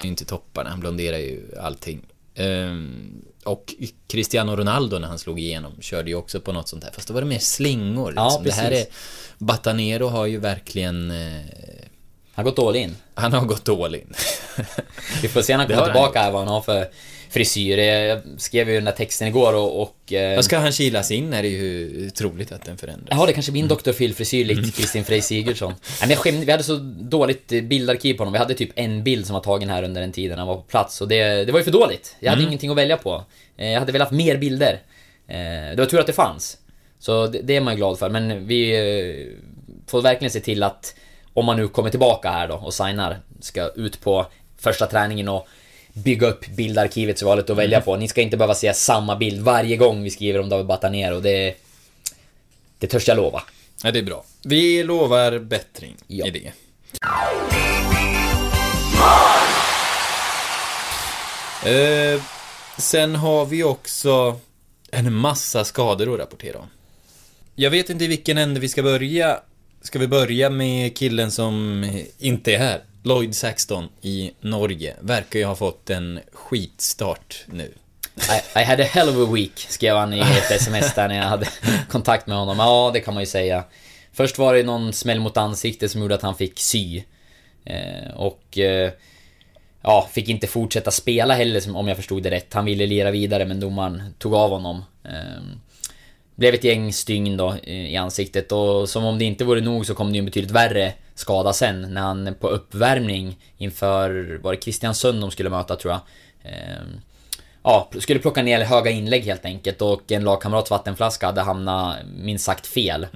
Är ju inte topparna, han blonderar ju allting. Ehm, och Cristiano Ronaldo när han slog igenom körde ju också på något sånt här, fast då var det mer slingor. Ja, Liksom. det här är... precis. Batanero har ju verkligen... Eh, Han har gått all in. han har gått all in. Vi får se när han kommer tillbaka här vad han har för frisyr. Jag skrev ju den där texten igår och... och eh, ska han kilas in är det ju troligt att den förändras. Jaha, det kanske blir en Dr. Phil-frisyr Mm. likt Kristin Frej Sigurdsson. Nej, men jag skämde, vi hade så dåligt eh, bildarkiv på honom. Vi hade typ en bild som var tagen här under den tiden han var på plats. Och det, det var ju för dåligt. Jag Mm. hade ingenting att välja på. Eh, Jag hade velat mer bilder. Eh, Det var tur att det fanns. Så det, det är man ju glad för. Men vi får verkligen se till att om man nu kommer tillbaka här då och signar, ska ut på första träningen och bygga upp bildarkivet så vi har lite att välja Mm. på. Ni ska inte behöva se samma bild varje gång vi skriver om David Batanero. Det, det törs jag lova. Ja, det är bra. Vi lovar bättring Ja. i det. Eh, sen har vi också en massa skador att rapportera om. Jag vet inte i vilken ände vi ska börja. Ska vi börja med killen som inte är här? Lloyd Saxton i Norge. Verkar ju ha fått en skitstart nu. I, I had a hell of a week, skrev han i ett sms där när jag hade kontakt med honom. Ja, det kan man ju säga. Först var det någon smäll mot ansiktet som gjorde att han fick sy. Eh, och... Eh, Ja, fick inte fortsätta spela heller om jag förstod det rätt. Han ville lira vidare men domaren tog av honom. Ehm, blev ett gäng stygn då eh, i ansiktet och som om det inte vore nog så kom det ju en betydligt värre skada sen när han på uppvärmning inför, var det Kristiansund de skulle möta tror jag. Ehm, Ja, skulle plocka ner höga inlägg helt enkelt och en lagkamrats vattenflaska hade hamnat minst sagt fel.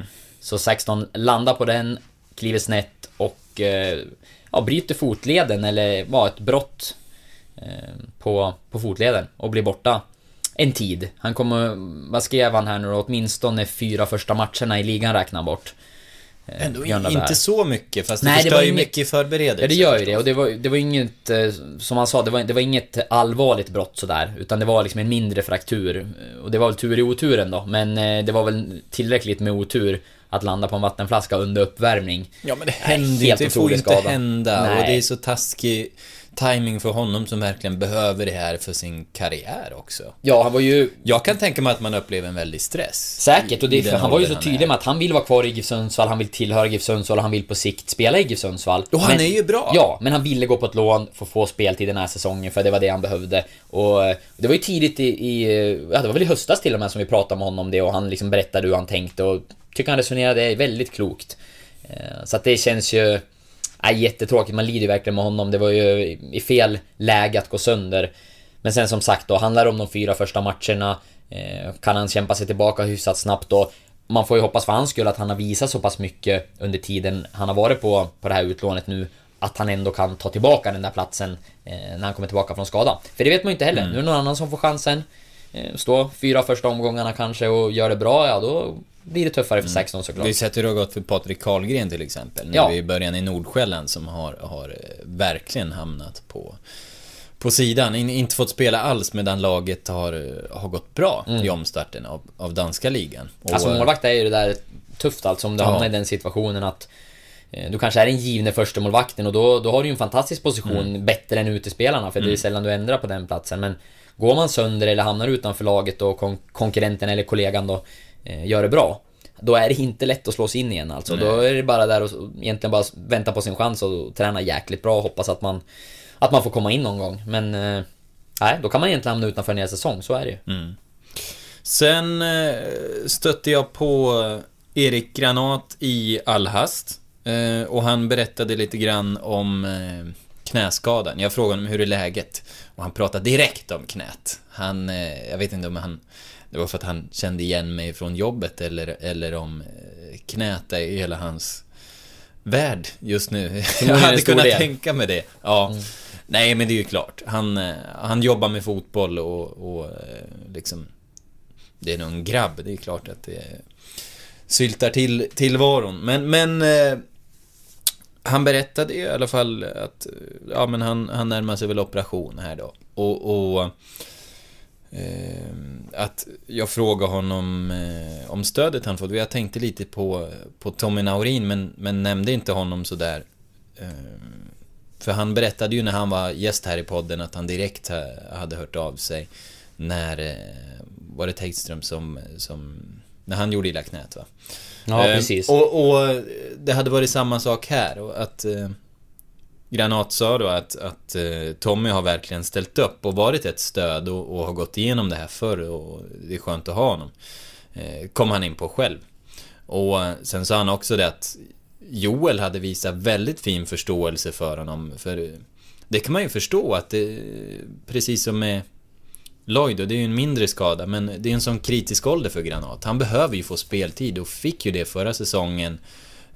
Så 16 landar på den, kliver snett och eh, ja, bryter fotleden eller var ett brott eh, på, på fotleden och blir borta en tid. Han kommer, vad skrev han här nu då? Åtminstone fyra första matcherna i ligan räknar bort. Eh, Ändå det inte så mycket, fast det Nej, det förstör var ju inget- mycket i förberedelser. Ja det gör ju det och det var, det var inget, eh, som han sa, det var, det var inget allvarligt brott sådär. Utan det var liksom en mindre fraktur. Och det var väl tur i oturen då. Men eh, det var väl tillräckligt med otur att landa på en vattenflaska under uppvärmning. Ja men det händer ju inte, det får inte skada. hända. Och Nej. det är så taskig timing för honom som verkligen behöver det här för sin karriär också. Ja, han var ju Jag kan tänka mig att man upplever en väldig stress. Säkert, och det, han var ju så tydlig med att han vill vara kvar i GIF Sundsvall, han vill tillhöra GIF Sundsvall och han vill på sikt spela i GIF Sundsvall. Och han är ju bra. Ja, men han ville gå på ett lån för att få speltid den här säsongen, för det var det han behövde. Och eh, det var ju tidigt i, i ja, det var väl i höstas till och med som vi pratade med honom om det och han liksom berättade hur han tänkte och tycker han resonerade väldigt klokt. Eh, Så att det känns ju... Nej, jättetråkigt, man lider ju verkligen med honom. Det var ju i fel läge att gå sönder. Men sen som sagt då, handlar det om de fyra första matcherna. Eh, kan han kämpa sig tillbaka hyfsat snabbt då? Man får ju hoppas för hans skull att han har visat så pass mycket under tiden han har varit på, på det här utlånet nu. Att han ändå kan ta tillbaka den där platsen eh, när han kommer tillbaka från skada. För det vet man ju inte heller. Nu är det någon annan som får chansen. Eh, stå fyra första omgångarna kanske och gör det bra, ja då blir det tuffare för 16 såklart. Vi har sett hur det har gått för Patrik Karlgren till exempel. Nu Ja. i början i Nordsjälland som har, har eh, verkligen hamnat på, på sidan. In, inte fått spela alls medan laget har, eh, har gått bra i omstarten av, av danska ligan. Och, Mm. Alltså målvakt är ju det där tufft alltså om du Ja. hamnar i den situationen att eh, du kanske är den givne första målvakten och då, då har du ju en fantastisk position Mm. bättre än utespelarna för det är sällan du ändrar på den platsen men Går man sönder eller hamnar utanför laget och kon- konkurrenten eller kollegan då gör det bra Då är det inte lätt att slå sig in igen alltså. Då är det bara där och egentligen bara vänta på sin chans och träna jäkligt bra och hoppas att man Att man får komma in någon gång men eh, Nej, då kan man egentligen hamna utanför en hel säsong, så är det ju. Mm. Sen eh, stötte jag på Erik Granat i all hast. Eh, och han berättade lite grann om eh, knäskadan. Jag frågade honom hur är läget? Och han pratade direkt om knät. Han, eh, jag vet inte om han... Det var för att han kände igen mig från jobbet eller, eller om eh, knät är i hela hans värld just nu. Jag hade kunnat del. tänka mig det. Ja. Nej, men det är ju klart. Han, eh, han jobbar med fotboll och, och eh, liksom... Det är nog en grabb, det är klart att det syltar till tillvaron. Men, men... Han berättade i alla fall att, ja men han, han närmar sig väl operation här då. Och... och att jag frågade honom eh, om stödet han fått. Jag tänkte lite på, på Tommy Naurin men, men nämnde inte honom sådär. Eh, för han berättade ju när han var gäst här i podden att han direkt ha- hade hört av sig när eh, var det Tegström som, som när han gjorde illa knät va? Ja, Eh, precis. Och, och det hade varit samma sak här och att eh, Granat sa då att, att eh, Tommy har verkligen ställt upp och varit ett stöd och, och har gått igenom det här förr och det är skönt att ha honom. Eh, kom han in på själv. Och sen sa han också det att Joel hade visat väldigt fin förståelse för honom. För det kan man ju förstå att det, precis som med Lloyd, och det är ju en mindre skada, men det är en sån kritisk ålder för Granat. Han behöver ju få speltid och fick ju det förra säsongen.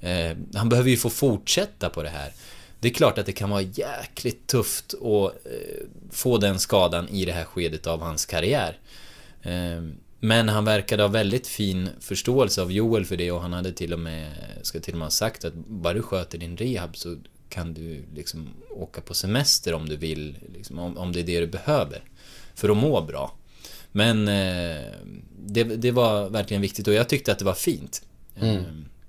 Eh, han behöver ju få fortsätta på det här. Det är klart att det kan vara jäkligt tufft att eh, få den skadan i det här skedet av hans karriär. Eh, men han verkade ha väldigt fin förståelse av Joel för det och han hade till och med, ska till och med ha sagt att bara du sköter din rehab så kan du liksom åka på semester om du vill, liksom, om, om det är det du behöver. För att må bra. Men eh, det, det var verkligen viktigt och jag tyckte att det var fint. Mm. Eh,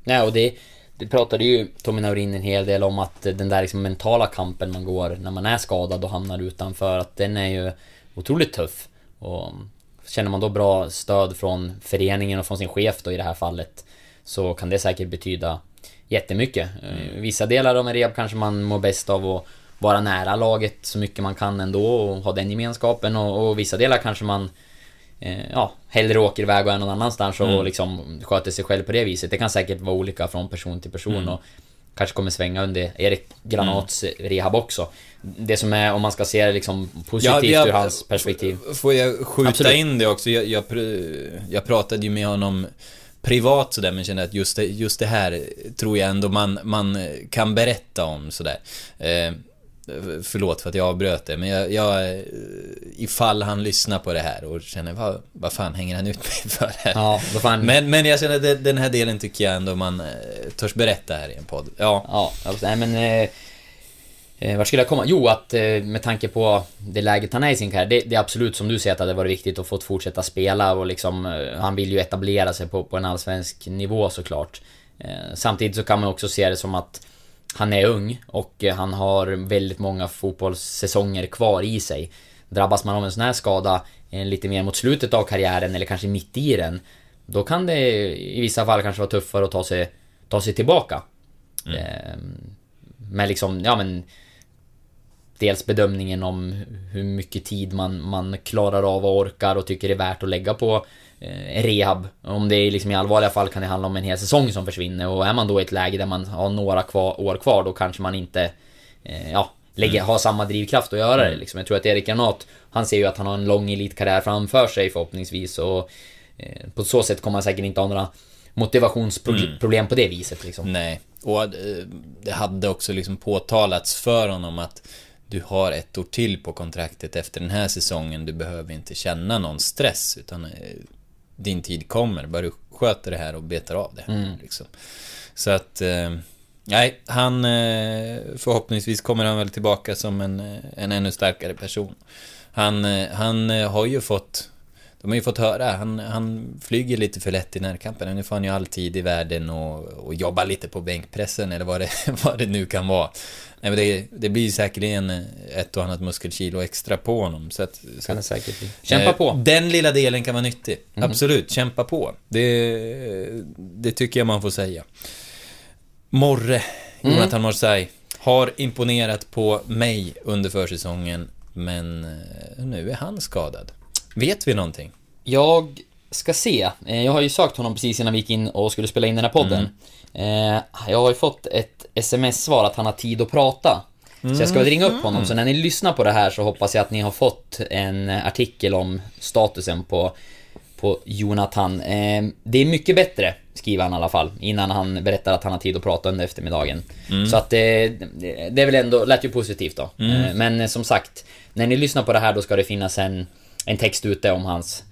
Nej, och det, det pratade ju Tommy Naurin en hel del om att den där liksom mentala kampen man går när man är skadad och hamnar utanför, att den är ju otroligt tuff. Och känner man då bra stöd från föreningen och från sin chef då i det här fallet, så kan det säkert betyda jättemycket. Eh, Vissa delar av en rehab kanske man mår bäst av att vara nära laget så mycket man kan ändå och ha den gemenskapen och, och vissa delar kanske man eh, Ja, hellre åker iväg och är någon annanstans och Mm. liksom sköter sig själv på det viset. Det kan säkert vara olika från person till person Mm. och kanske kommer svänga under Erik Granats rehab också. Det som är, om man ska se det liksom positivt jag- ur hans perspektiv. Får jag skjuta Absolut. in det också? Jag, jag, jag pratade ju med honom privat sådär, men kände att just det, just det här tror jag ändå man, man kan berätta om sådär. Eh, förlåt för att jag avbröt det, men jag, jag ifall han lyssnar på det här och känner vad, vad fan hänger han ut mig för här? Ja, då fan... Men, men jag känner att den här delen tycker jag ändå man eh, törs berätta här i en podd. Ja. Ja, alltså, nej men... Eh, eh, vart skulle jag komma? Jo, att eh, med tanke på det läget han är i sin karriär, det, det är absolut som du säger att det hade varit viktigt att få fortsätta spela och liksom... Eh, han vill ju etablera sig på, på en allsvensk nivå såklart. Eh, samtidigt så kan man också se det som att han är ung och eh, han har väldigt många fotbollssäsonger kvar i sig. Drabbas man av en sån här skada eh, lite mer mot slutet av karriären eller kanske mitt i den, då kan det i vissa fall kanske vara tuffare att ta sig, ta sig tillbaka. Ehm, med liksom, ja men... Dels bedömningen om hur mycket tid man, man klarar av och orkar och tycker det är värt att lägga på eh, rehab. Om det är liksom i allvarliga fall kan det handla om en hel säsong som försvinner och är man då i ett läge där man har några kvar, år kvar då kanske man inte... Eh, ja, lägger, har samma drivkraft att göra det liksom. Jag tror att Erik Granat, han ser ju att han har en lång elitkarriär framför sig förhoppningsvis och... Eh, på så sätt kommer han säkert inte ha några motivationsproblem på det viset liksom. Nej, och eh, det hade också liksom påtalats för honom att du har ett år till på kontraktet efter den här säsongen. Du behöver inte känna någon stress, utan eh, din tid kommer. Bara du sköter det här och betar av det. Mm. Liksom. Så att... Eh, nej, han... Eh, förhoppningsvis kommer han väl tillbaka som en, en ännu starkare person. Han, han har ju fått... De har ju fått höra, han, han flyger lite för lätt i närkampen. Nu får han ju all tid i världen och, och jobba lite på bänkpressen eller vad det, vad det nu kan vara. Nej, men det, det blir säkerligen ett och annat muskelkilo extra på honom. Så att, så att, säkert bli. Kämpa eh, på! Den lilla delen kan vara nyttig. Mm. Absolut, kämpa på. Det, det tycker jag man får säga. Morre, Mm. Jonathan Morsay, har imponerat på mig under försäsongen, men eh, nu är han skadad. Vet vi någonting? Jag ska se. Eh, Jag har ju sökt honom precis innan vi gick in och skulle spela in den här podden. Eh, Jag har ju fått ett sms-svar att han har tid att prata. Så jag ska väl ringa upp honom, så när ni lyssnar på det här så hoppas jag att ni har fått en artikel om statusen på, på Jonathan. Eh, Det är mycket bättre, skriver han i alla fall, innan han berättar att han har tid att prata under eftermiddagen. Så att det, det är väl ändå, lät ju positivt då. Eh, Men eh, som sagt, när ni lyssnar på det här då ska det finnas en, en text ute om hans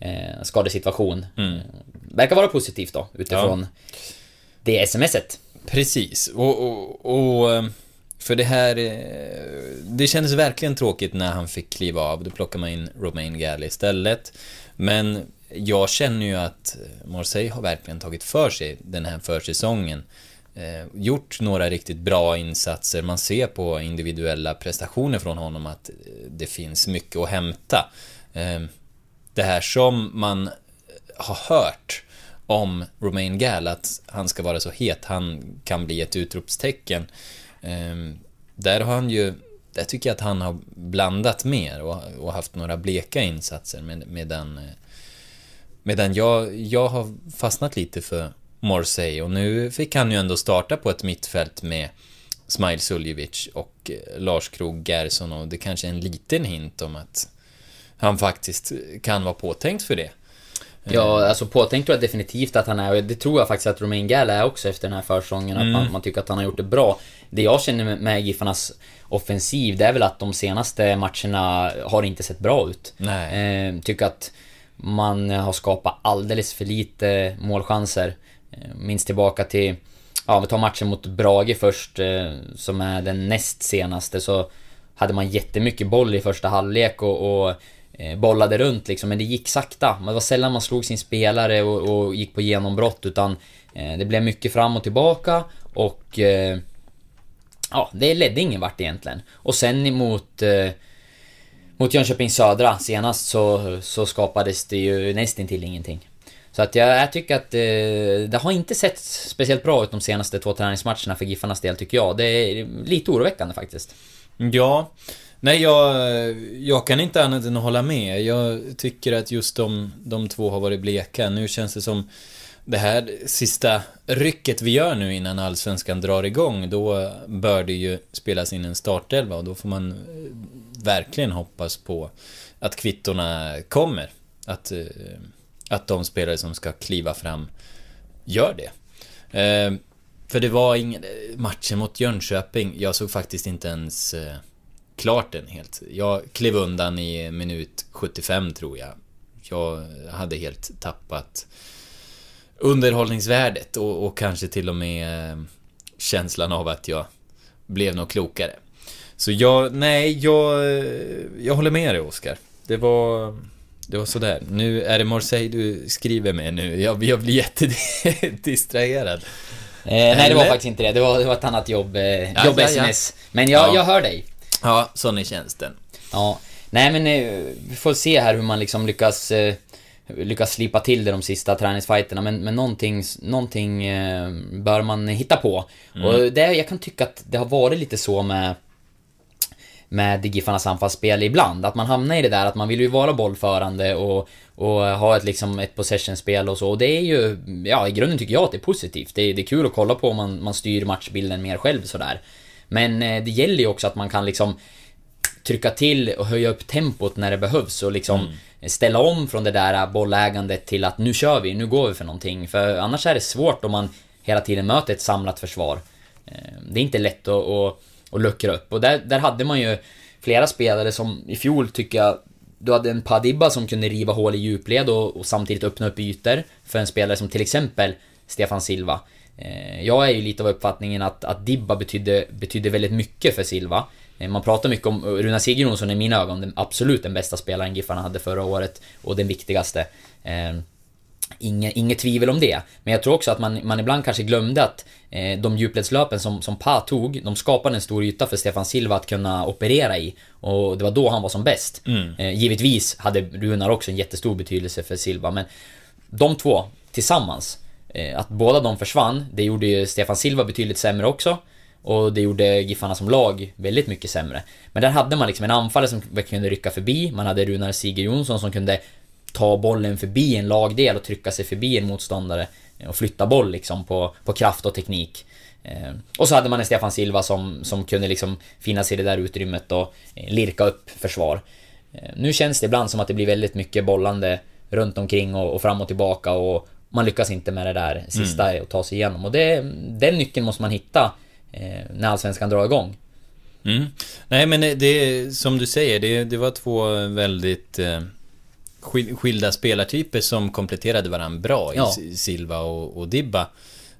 eh, skadesituation. Eh, Verkar vara positivt då, utifrån det smset. Precis, och, och, och eh, för det här... eh, Det kändes verkligen tråkigt när han fick kliva av. Då plockar man in Romain Galley istället. Men jag känner ju att Marseille har verkligen tagit för sig den här försäsongen. Eh, gjort några riktigt bra insatser. Man ser på individuella prestationer från honom att det finns mycket att hämta. Ehm, det här som man eh, har hört om Romain Gall, att han ska vara så het, han kan bli ett utropstecken. Ehm, där har han ju, där tycker jag att han har blandat mer och, och haft några bleka insatser med, medan, den medan jag, jag har fastnat lite för Morsey och nu fick han ju ändå starta på ett mittfält med Smile Suljevic och eh, Lars Krogh Gerson och det kanske är en liten hint om att han faktiskt kan vara påtänkt för det. Ja, alltså påtänkt tror jag definitivt att han är och det tror jag faktiskt att Romain Gall är också efter den här försäsongen. Att man, man tycker att han har gjort det bra. Det jag känner med, Giffarnas offensiv, det är väl att de senaste matcherna har inte sett bra ut. Eh, tycker att man har skapat alldeles för lite målchanser. Eh, minns tillbaka till, ja vi tar matchen mot Brage först, eh, som är den näst senaste, så hade man jättemycket boll i första halvlek och, och eh, Eh, bollade runt liksom, men det gick sakta. Det var sällan man slog sin spelare och, och gick på genombrott, utan eh, det blev mycket fram och tillbaka och eh, Ja, det ledde ingen vart egentligen. Och sen emot... Eh, mot Jönköping Södra senast så, så skapades det ju nästintill ingenting. Så att jag, jag tycker att eh, det har inte sett speciellt bra ut de senaste två träningsmatcherna för Giffarnas del tycker jag. Det är lite oroväckande faktiskt. Ja, nej jag, jag kan inte annat än att hålla med. Jag tycker att just de, de två har varit bleka. Nu känns det som det här sista rycket vi gör nu innan Allsvenskan drar igång, då bör det ju spelas in en startelva och då får man eh, verkligen hoppas på att kvittorna kommer. Att, eh, att de spelare som ska kliva fram gör det. Eh, för det var ingen... Matchen mot Jönköping, jag såg faktiskt inte ens klart den helt. Jag klev undan i minut 75 tror jag. Jag hade helt tappat underhållningsvärdet och, och kanske till och med eh, känslan av att jag blev nog klokare. Så jag, nej, jag, jag håller med dig Oskar. Det var, det var sådär. Nu är det Marseille du skriver med nu. Jag, jag blir jättedistraherad. Eh, nej, det var faktiskt inte det. Det var, det var ett annat jobb, eh, Ja, jobb ja, ja. sms. Men jag, Ja. jag hör dig. Ja, sån är tjänsten. Ja. Nej men eh, vi får se här hur man liksom lyckas eh, Lyckas slipa till det de sista träningsfighterna men, men någonting, någonting eh, bör man hitta på. Mm. Och det, jag kan tycka att det har varit lite så med med Giffarnas anfallsspel ibland. Att man hamnar i det där att man vill ju vara bollförande och, och ha ett, liksom, ett possessionspel och så. Och det är ju, ja i grunden tycker jag att det är positivt. Det är, det är kul att kolla på om man, man styr matchbilden mer själv sådär. Men eh, det gäller ju också att man kan liksom trycka till och höja upp tempot när det behövs och liksom ställa om från det där bollägandet till att nu kör vi, nu går vi för någonting. För annars är det svårt om man hela tiden möter ett samlat försvar. Eh, Det är inte lätt att, att, att luckra upp och där, där hade man ju flera spelare som i fjol tycker jag du hade en Padibba som kunde riva hål i djupled och, och samtidigt öppna upp ytor för en spelare som till exempel Stefan Silva. Eh, Jag är ju lite av uppfattningen att, att Dibba betydde, betydde väldigt mycket för Silva. Eh, Man pratar mycket om Runa Sigurdsson i mina ögon, den, absolut den bästa spelaren Giffarna hade förra året och den viktigaste. Eh, Inge, inget tvivel om det. Men jag tror också att man, man ibland kanske glömde att eh, de djupledslöpen som, som Pa tog, de skapade en stor yta för Stefan Silva att kunna operera i. Och det var då han var som bäst. Eh, givetvis hade Runar också en jättestor betydelse för Silva, men de två tillsammans, eh, Eh, att båda de försvann, det gjorde ju Stefan Silva betydligt sämre också. Och det gjorde Giffarna som lag väldigt mycket sämre. Men där hade man liksom en anfallare som kunde rycka förbi, man hade Runar Sigurdsson som kunde ta bollen förbi en lagdel och trycka sig förbi en motståndare och flytta boll liksom på, på kraft och teknik. Eh, och så hade man en Stefan Silva som, som kunde liksom finnas i det där utrymmet och eh, lirka upp försvar. Nu känns det ibland som att det blir väldigt mycket bollande runt omkring och, och fram och tillbaka och man lyckas inte med det där sista att ta sig igenom. Och det, den nyckeln måste man hitta eh, när Allsvenskan drar igång. Mm. Nej men det, som du säger, det, det var två väldigt eh, skil- skilda spelartyper som kompletterade varandra bra Ja. Silva och, och Dibba.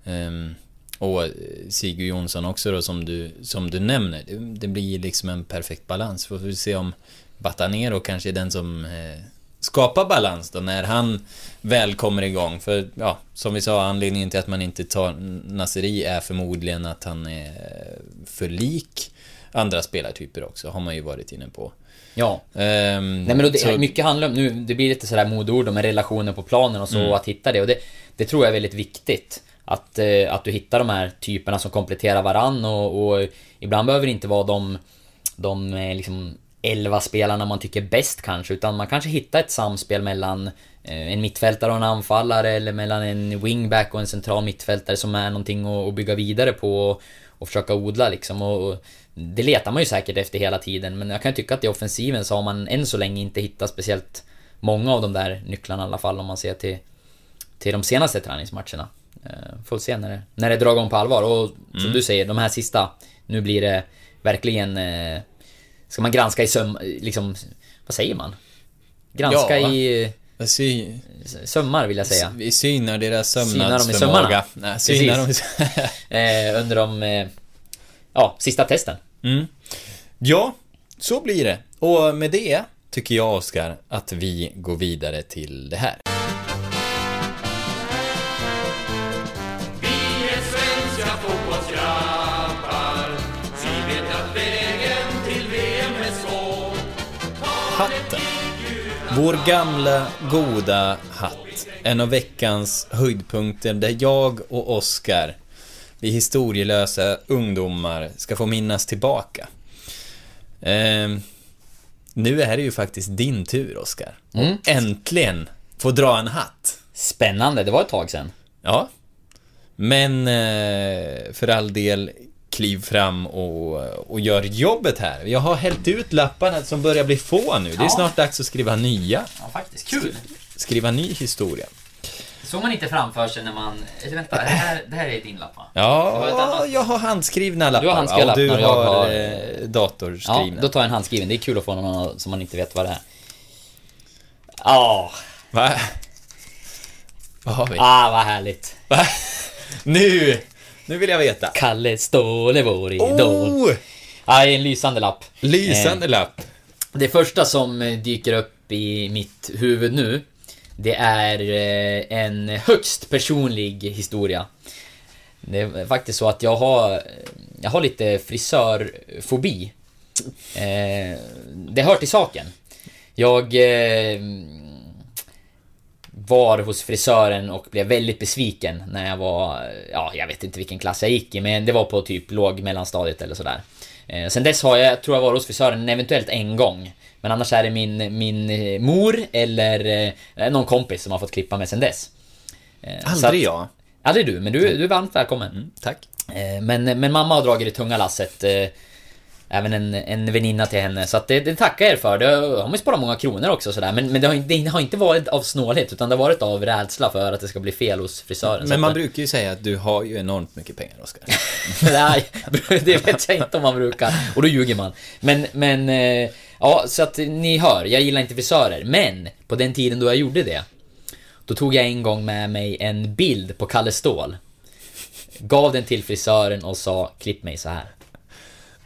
Ehm, och Sigurd Jonsson också då som du, som du nämner. Det, det blir liksom en perfekt balans. Får vi se om Batanero kanske är den som eh, skapar balans då när han väl kommer igång. För ja, som vi sa, anledningen till att man inte tar Naseri är förmodligen att han är för lik andra spelartyper också, har man ju varit inne på. Ja. Ehm, Nej men då det, så- mycket handlar om, nu, det blir lite sådär modeord med relationer på planen och så, Mm. och att hitta det. Och det, det tror jag är väldigt viktigt. Att, eh, att du hittar de här typerna som kompletterar varann och, och ibland behöver det inte vara de, de eh, liksom 11 spelarna man tycker bäst kanske, utan man kanske hittar ett samspel mellan eh, en mittfältare och en anfallare eller mellan en wingback och en central mittfältare som är någonting att, bygga vidare på och, och försöka odla liksom. Och, och det letar man ju säkert efter hela tiden, men jag kan tycka att i offensiven så har man än så länge inte hittat speciellt många av de där nycklarna i alla fall om man ser till, till de senaste träningsmatcherna. Eh, Får se när det, när det drar igång på allvar. Och som Mm. du säger, de här sista, nu blir det verkligen... Ska man granska i söm... Liksom, vad säger man? Granska Ja. i sy, sömmar vill jag säga. vi synar deras Synar sömnadsförmåga. sömmarna. Nej, synar dem i Eh, under de... Eh, ja, sista testen. Mm. Ja, så blir det. Och med det tycker jag, Oskar, att vi går vidare till det här. Vår gamla, goda hatt. En av veckans höjdpunkter där jag och Oskar, vi historielösa ungdomar, ska få minnas tillbaka. Ehm, nu är det ju faktiskt din tur, Oskar. Mm. Äntligen få dra en hatt. Spännande, det var ett tag sedan. Ja. Men eh, för all del, kliv fram och, och gör jobbet här. Jag har hällt ut lapparna som börjar bli få nu. Det är Ja. snart dags att skriva nya. Ja, faktiskt. Kul! Skriva ny historia. såg man inte framför sig när man... Eller vänta, det här, det här är din lapp va? Ja, jag har handskrivna lappar. Du har handskrivna och du lappar och jag har har- eh, Ja, datorskrivna. då tar jag en handskriven. Det är kul att få någon som man inte vet vad det är. Ja, Va? Vad har vi? ah, vad härligt. Va? Nu! Nu vill jag veta. Kalle Ståhle, vår idol. Oh! Ja, är en lysande lapp. Lysande lapp. Det första som eh, dyker upp i mitt huvud nu, det är eh, en högst personlig historia. Det är faktiskt så att jag har, jag har lite frisörfobi. Eh, Det hör till saken. Jag eh, var hos frisören och blev väldigt besviken när jag var, ja, jag vet inte vilken klass jag gick i, men det var på typ låg mellanstadiet eller sådär. Eh, sen dess har jag, tror jag varit hos frisören eventuellt en gång. Men annars är det min, min eh, mor eller eh, någon kompis som har fått klippa mig sen dess. Eh, Aldrig att- jag. Aldrig du, men du, du är varmt välkommen. Mm, tack. Men, men mamma har dragit det tunga lasset. Även en, en väninna till henne. Så att det, det tackar jag er för. Det har man ju sparat många kronor också sådär. Men, men det, har, inte- det har inte varit av snålhet utan det har varit av rädsla för att det ska bli fel hos frisören. Men man att, brukar ju säga att du har ju enormt mycket pengar, Oskar. Nej, det vet jag inte om man brukar. Och då ljuger man. Men, men... eh, Ja, så att ni hör. Jag gillar inte frisörer. Men på den tiden då jag gjorde det. Då tog jag en gång med mig en bild på Kalle Ståhl. Gav den till frisören och sa klipp mig så här.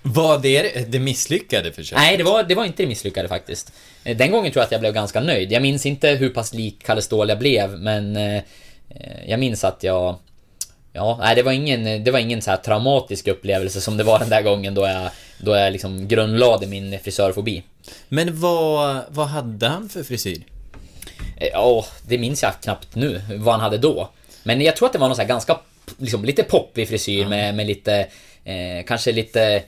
Var det det misslyckade försöket? Nej, det var, det var inte det misslyckade faktiskt. Eh, Den gången tror jag att jag blev ganska nöjd. Jag minns inte hur pass lik Kalle Ståhl jag blev, men eh, eh, jag minns att jag... Ja, nej det var ingen, det var ingen så här traumatisk upplevelse som det var den där gången då jag, då jag liksom grundlade min frisörfobi. Men vad, vad hade han för frisyr? Ja, det minns jag knappt nu, vad han hade då. Men jag tror att det var någon så här ganska, liksom lite poppig frisyr med, med lite, eh, kanske lite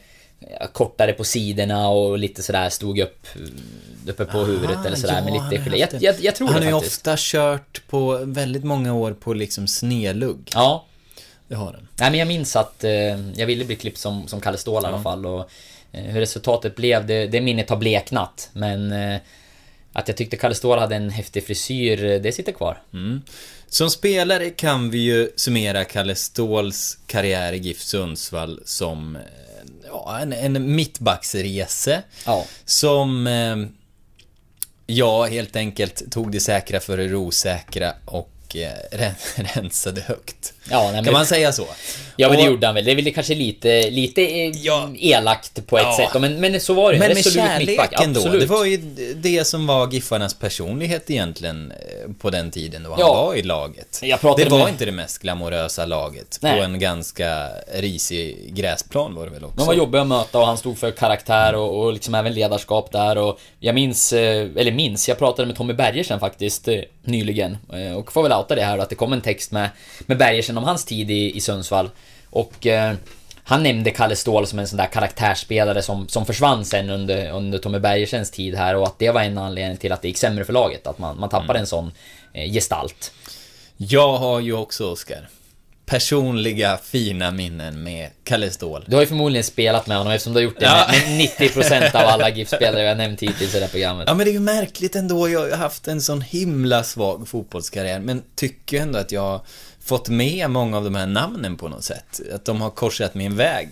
kortare på sidorna och lite sådär stod upp uppe på huvudet eller sådär med Ah, han lite gelé. Jag, jag, jag tror Han det har ju ofta kört på väldigt många år på liksom snedlugg. Ja, Det har han. nej men jag minns att eh, jag ville bli klippt som, som Kalle Ståhl i alla fall och eh, hur resultatet blev, det, det minnet har bleknat. Men eh, att jag tyckte Kalle Ståhl hade en häftig frisyr, eh, det sitter kvar. Som spelare kan vi ju summera Kalle Ståhls karriär i GIF Sundsvall som eh, ja, en, en mittbacksrese. Ja. Som eh, jag helt enkelt tog det säkra för det osäkra och eh, ren- rensade högt. Ja, nej, Kan man säga så? Ja men det gjorde han väl. Det är väl kanske lite, lite eh, Ja. elakt på ett Ja. sätt. Men, men så var det. Men med Resolut kärleken då, det var ju det som var Giffarnas personlighet egentligen eh, på den tiden då han Ja. var i laget. Det var med- inte det mest glamorösa laget Nej. på en ganska risig gräsplan var det väl också. De var jobbiga att möta och han stod för karaktär och, och liksom även ledarskap där och Jag minns, eh, eller minns, jag pratade med Tommy Bergersen faktiskt nyligen Och får väl outa det här då, att det kom en text med, med Bergersen om hans tid i, i Sundsvall Och eh, han nämnde Kalle Ståhl som en sån där karaktärsspelare som, som försvann sen under, under Tommy Bergersens tid här och att det var en anledning till att det gick sämre för laget, att man, man tappade en sån eh, gestalt Jag har ju också, Oskar, personliga fina minnen med Kalle Ståhl. Du har ju förmodligen spelat med honom eftersom du har gjort det Ja. med, med 90% av alla GIF-spelare jag nämnt hittills i det här programmet. Ja men det är ju märkligt ändå, jag har haft en sån himla svag fotbollskarriär men tycker ändå att jag fått med många av de här namnen på något sätt. Att de har korsat min väg.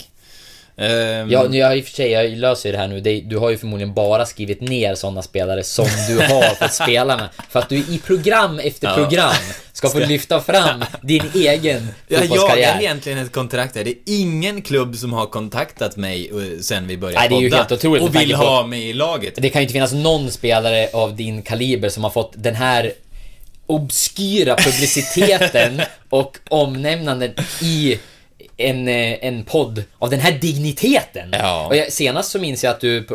Ehm, Ja, nu, jag i och för sig, jag löser ju det här nu. Det, du har ju förmodligen bara skrivit ner sådana spelare som du har fått spela med. För att du i program efter Ja. program ska få lyfta fram din egen Jag fotbollskarriär. jagar egentligen ett kontrakt här. Det är ingen klubb som har kontaktat mig eh, sen vi började Nej, det är ju helt otroligt och vill ha mig i laget. Det kan ju inte finnas någon spelare av din kaliber som har fått den här obskyra publiciteten och omnämnanden i en, eh, en podd av den här digniteten. Ja. Och jag, senast så minns jag att du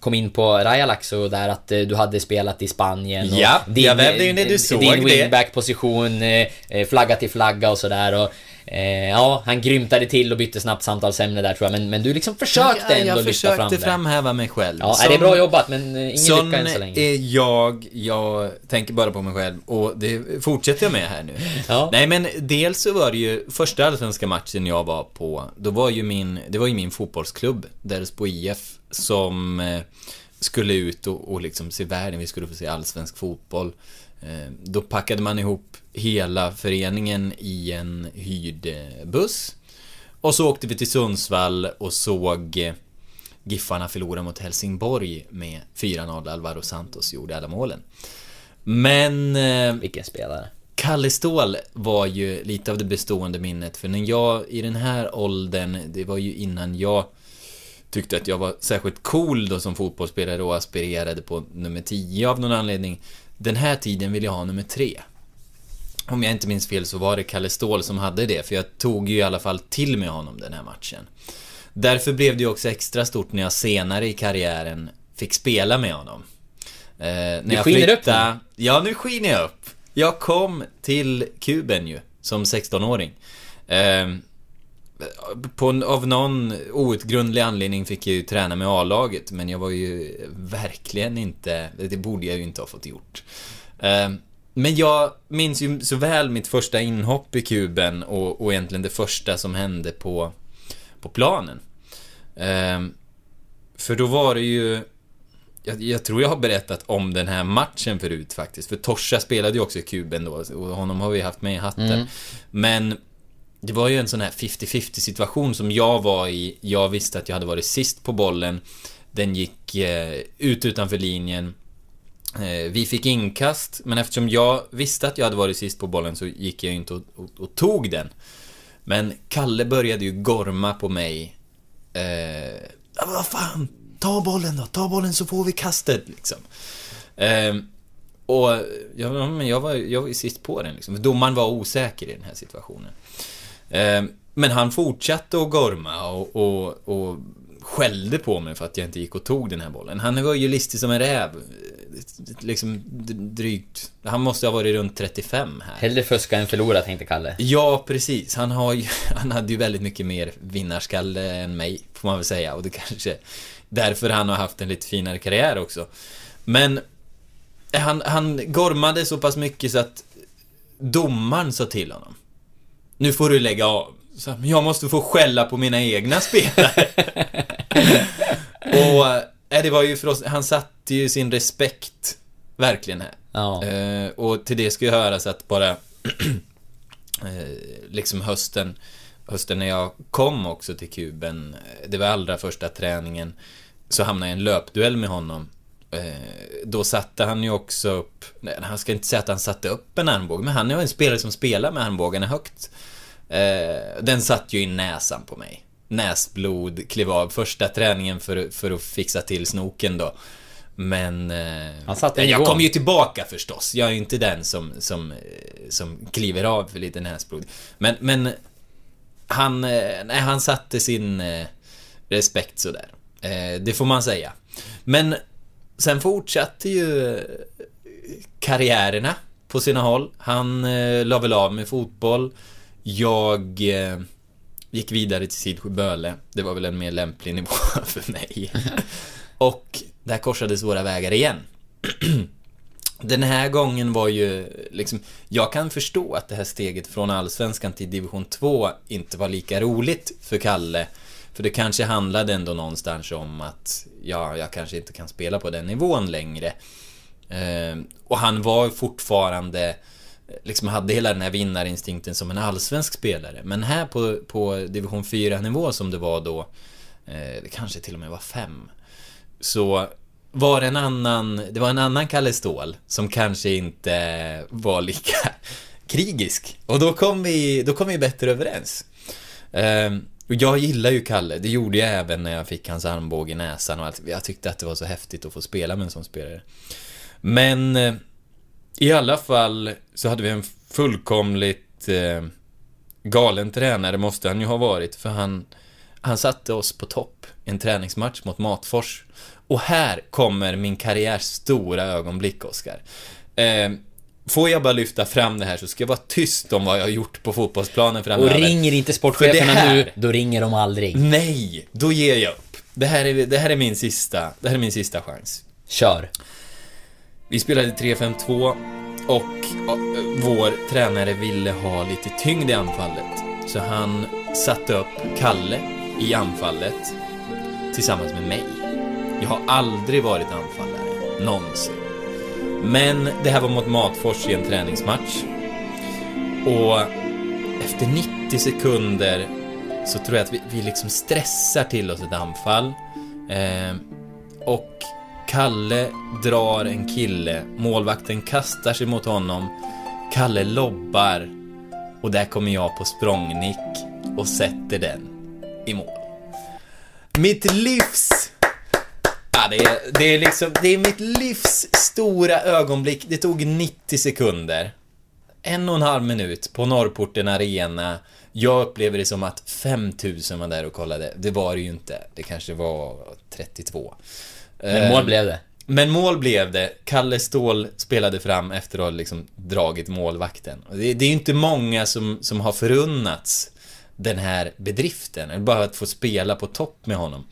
kom in på Raja Laxo där att eh, du hade spelat i Spanien. Ja, jag vävde in det, du såg din wingback-position, eh, flagga till flagga och sådär. Och Eh, ja, han grymtade till och bytte snabbt samtalsämne där tror jag, men, men du liksom försökte ändå jag lyfta fram försökte det. framhäva mig själv. Ja, Som- det är bra jobbat, men eh, ingen lycka än så länge. är jag, jag tänker bara på mig själv och det fortsätter jag med här nu. Ja. Nej men dels så var det ju första allsvenska matchen jag var på, då var ju min, det var ju min fotbollsklubb, Delsbo IF, som eh, skulle ut och, och liksom se världen, vi skulle få se allsvensk fotboll. Eh, då packade man ihop hela föreningen i en hyrd buss. Och så åkte vi till Sundsvall och såg eh, Giffarna förlora mot Helsingborg med 4-0. Alvaro Santos gjorde alla målen. Men... Eh, Vilken spelare. Kalle Ståhl var ju lite av det bestående minnet. För när jag, i den här åldern, det var ju innan jag tyckte att jag var särskilt cool då som fotbollsspelare och aspirerade på nummer 10 av någon anledning. Den här tiden ville jag ha nummer 3. Om jag inte minns fel så var det Kalle Ståhl som hade det, för jag tog ju i alla fall till med honom den här matchen. Därför blev det ju också extra stort när jag senare i karriären fick spela med honom. Eh, när Du jag skiner upp flyttade- Ja, nu skiner jag upp. Jag kom till Kuben ju, som 16-åring. Eh, på, av någon outgrundlig anledning fick jag ju träna med A-laget, men jag var ju verkligen inte... Det borde jag ju inte ha fått gjort. Eh, men jag minns ju så väl mitt första inhopp i kuben och, och egentligen det första som hände på, på planen. Eh, för då var det ju... Jag, jag tror jag har berättat om den här matchen förut faktiskt. För Torsa spelade ju också i kuben då och honom har vi haft med i hatten. Mm. Men det var ju en sån här 50-50 situation som jag var i. Jag visste att jag hade varit sist på bollen. Den gick eh, ut utanför linjen. Eh, vi fick inkast, men eftersom jag visste att jag hade varit sist på bollen så gick jag ju inte och, och, och tog den. Men Kalle började ju gorma på mig. Eh, "Ja, vad fan, ta bollen då, ta bollen så får vi kastet liksom. Eh, och ja, men jag var, jag var ju sist på den liksom. Domaren var osäker i den här situationen. Eh, men han fortsatte att gorma och, och, och skällde på mig för att jag inte gick och tog den här bollen. Han var ju listig som en räv. Liksom drygt... Han måste ha varit runt 35 här. Hellre fuska än förlora, tänkte Kalle. Ja, precis. Han, har ju, han hade ju väldigt mycket mer vinnarskalle än mig, får man väl säga. Och det kanske därför han har haft en lite finare karriär också. Men han, han gormade så pass mycket så att domaren sa till honom. Nu får du lägga av. Så, "Men jag måste få skälla på mina egna spelare. och eh, det var ju för oss, han satte ju sin respekt verkligen här. Ja. Eh, och till det ska ju höras att bara eh, liksom hösten, hösten när jag kom också till kuben, eh, det var allra första träningen, så hamnade jag i en löpduell med honom. Eh, då satte han ju också upp, nej, han ska inte säga att han satte upp en armbåge, men han är ju en spelare som spelar med armbågarna högt. Eh, den satt ju i näsan på mig. Näsblod klev av första träningen för, för att fixa till snoken då. Men... Eh, Han satte jag nivån. kom ju tillbaka förstås. Jag är ju inte den som, som, eh, som kliver av för lite näsblod. Men, men han, eh, nej, han satte sin respekt sådär. Det får man säga. Men sen fortsatte ju karriärerna på sina håll. Han la väl av med fotboll. Jag gick vidare till Sidsjö Böle. Det var väl en mer lämplig nivå för mig. Och där korsades våra vägar igen. Den här gången var ju liksom, jag kan förstå att det här steget från Allsvenskan till Division 2 inte var lika roligt för Kalle. För det kanske handlade ändå någonstans om att, ja, jag kanske inte kan spela på den nivån längre. Eh, och han var fortfarande, liksom hade hela den här vinnarinstinkten som en allsvensk spelare. Men här på, på Division 4 nivå som det var då, eh, det kanske till och med var fem. Så var det en annan, det var en annan Kalle Ståhl som kanske inte var lika krigisk. Och då kom vi, då kom vi bättre överens. Ehm, och jag gillar ju Kalle, det gjorde jag även när jag fick hans armbåge i näsan och allt. Jag tyckte att det var så häftigt att få spela med en sån spelare. Men eh, i alla fall så hade vi en fullkomligt eh, galen tränare måste han ju ha varit för han, han satte oss på topp i en träningsmatch mot Matfors. Och här kommer min karriärs stora ögonblick, Oskar. Eh, får jag bara lyfta fram det här så ska jag vara tyst om vad jag har gjort på fotbollsplanen Och framöver. ringer inte sportcheferna här- nu, då ringer de aldrig. Nej, då ger jag upp. Det här är, det här är min sista, det här är min sista chans. Kör. Vi spelade 3-5-2 och vår tränare ville ha lite tyngd i anfallet. Så han satte upp Kalle i anfallet tillsammans med mig. Jag har aldrig varit anfallare, någonsin. Men det här var mot Matfors i en träningsmatch. Och efter 90 sekunder så tror jag att vi, vi liksom stressar till oss ett anfall. Eh, och Kalle drar en kille, målvakten kastar sig mot honom, Kalle lobbar och där kommer jag på språngnick och sätter den i mål. Mitt livs... Ja, det är, det är liksom, det är mitt livs stora ögonblick. Det tog 90 sekunder. En och en halv minut på Norrporten Arena. Jag upplever det som att 5000 var där och kollade. Det var det ju inte. Det kanske var 32. Men mål blev det. Men mål blev det. Kalle Ståhl spelade fram efter att ha liksom dragit målvakten. Det, det är ju inte många som, som har förunnats den här bedriften. Bara att få spela på topp med honom.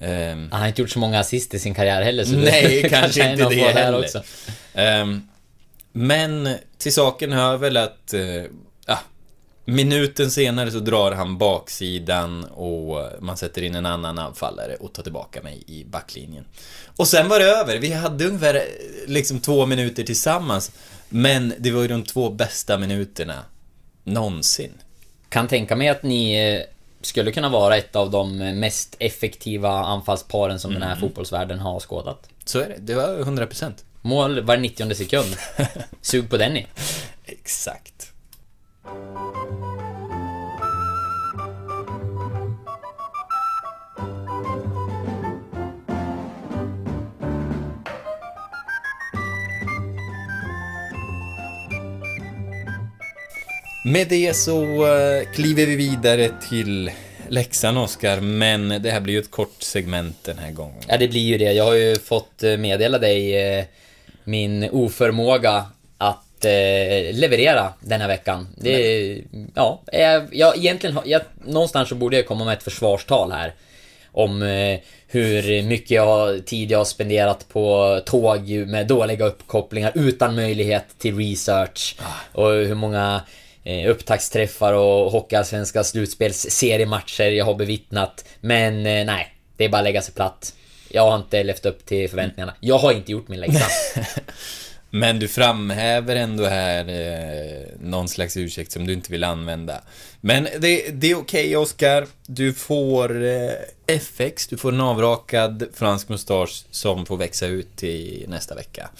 Ehm, Han har inte gjort så många assist i sin karriär heller, så Nej, kanske är inte det heller. också. Ehm, men till saken hör väl att eh, ja, minuten senare så drar han baksidan och man sätter in en annan anfallare och tar tillbaka mig i backlinjen. Och sen var det över. Vi hade ungefär liksom två minuter tillsammans. Men det var ju de två bästa minuterna någonsin. Kan tänka mig att ni eh, skulle kunna vara ett av de mest effektiva anfallsparen som den Mm. här fotbollsvärlden har skådat. Så är det. Det var 100%. Mål var 90 sekund. Sug på den ni. Exakt. Med det så eh, kliver vi vidare till Leksand, Oskar, men det här blir ju ett kort segment den här gången. Ja, det blir ju det. Jag har ju fått eh, meddela dig eh, min oförmåga eh, leverera den här veckan. Det är, ja, jag, egentligen, jag, någonstans så borde jag komma med ett försvarstal här. Om eh, hur mycket jag, tid jag har spenderat på tåg med dåliga uppkopplingar utan möjlighet till research. Och hur många eh, upptaktsträffar och Hockeyallsvenska slutspels-seriematcher jag har bevittnat. Men eh, nej, det är bara att lägga sig platt. Jag har inte levt upp till förväntningarna. Jag har inte gjort min läxa. Men du framhäver ändå här eh, någon slags ursäkt som du inte vill använda. Men det, det är okej Oskar. Du får eh, FX, du får en avrakad fransk mustasch som får växa ut i nästa vecka.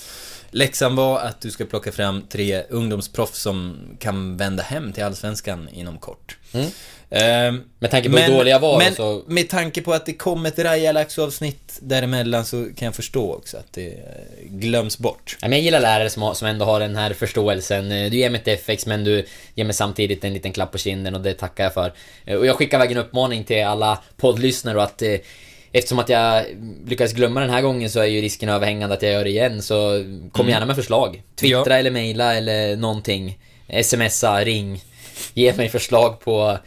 Läxan var att du ska plocka fram tre ungdomsproffs som kan vända hem till Allsvenskan inom kort. Mm. Ehm, Med tanke på hur dålig jag var Men så- med tanke på att det kom ett Rajalax-avsnitt däremellan så kan jag förstå också att det eh, glöms bort. Ja, men jag gillar lärare som, har, som ändå har den här förståelsen. Eh, Du ger mig ett FX men du ger mig samtidigt en liten klapp på kinden och det tackar jag för. Eh, Och jag skickar iväg en uppmaning till alla poddlyssnare och att Eftersom att jag lyckades glömma den här gången så är ju risken överhängande att jag gör det igen så kom Mm. gärna med förslag. Twittra Ja. eller mejla eller någonting. Smsa, ring. Ge mig förslag på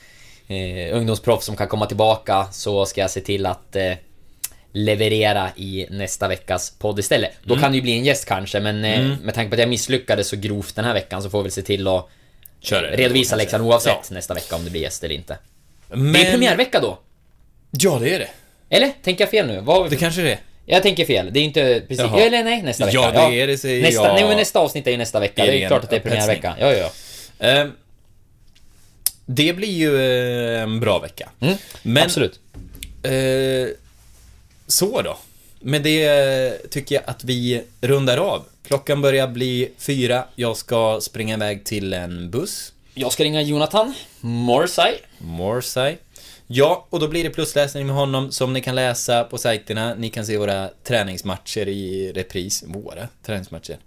eh, ungdomsproffs som kan komma tillbaka så ska jag se till att eh, leverera i nästa veckas podd istället. Då Mm. kan det ju bli en gäst kanske, men eh, Mm. med tanke på att jag misslyckades så grovt den här veckan så får vi se till att Kör det. redovisa Leksand oavsett Ja. nästa vecka om det blir gäst eller inte. Men... Det är premiärvecka då. Ja, det är det. Eller? Tänker jag fel nu? Vad... Det kanske det är. Jag tänker fel. Det är inte precis... Jaha. Eller nej, nästa vecka. Ja, det är det, säger nästa, jag. Nej, men nästa avsnitt är ju nästa vecka. Är Det det är klart att det är premiärvecka. Ja, ja, ja. Det blir ju eh, en bra vecka. Mm, Men, Absolut. Eh, så då. Med det tycker jag att vi rundar av. Klockan börjar bli fyra. Jag ska springa iväg till en buss. Jag ska ringa Jonathan Morsay. Morsay. Ja, och då blir det plusläsning med honom som ni kan läsa på sajterna. Ni kan se våra träningsmatcher i repris. Våra träningsmatcher.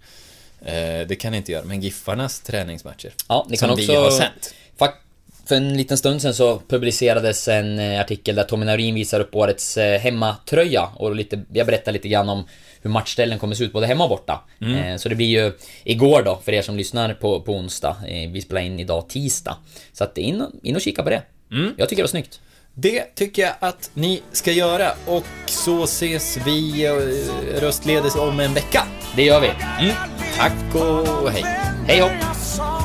Eh, det kan ni inte göra, men Giffarnas träningsmatcher. Ja, ni som kan vi också... har sänt. Fak- För en liten stund sedan så publicerades en eh, artikel där Tommy Naurin visar upp årets eh, hemmatröja och lite, jag berättar lite grann om hur matchställen kommer se ut både hemma och borta. Eh, Så det blir ju igår då, för er som lyssnar på, på onsdag. Vi spelar in idag tisdag. Så att in, in och kika på det. Jag tycker det var snyggt. Det tycker jag att ni ska göra och så ses vi röstledes om en vecka. Det gör vi. Mm. Tack och hej. Hej hopp!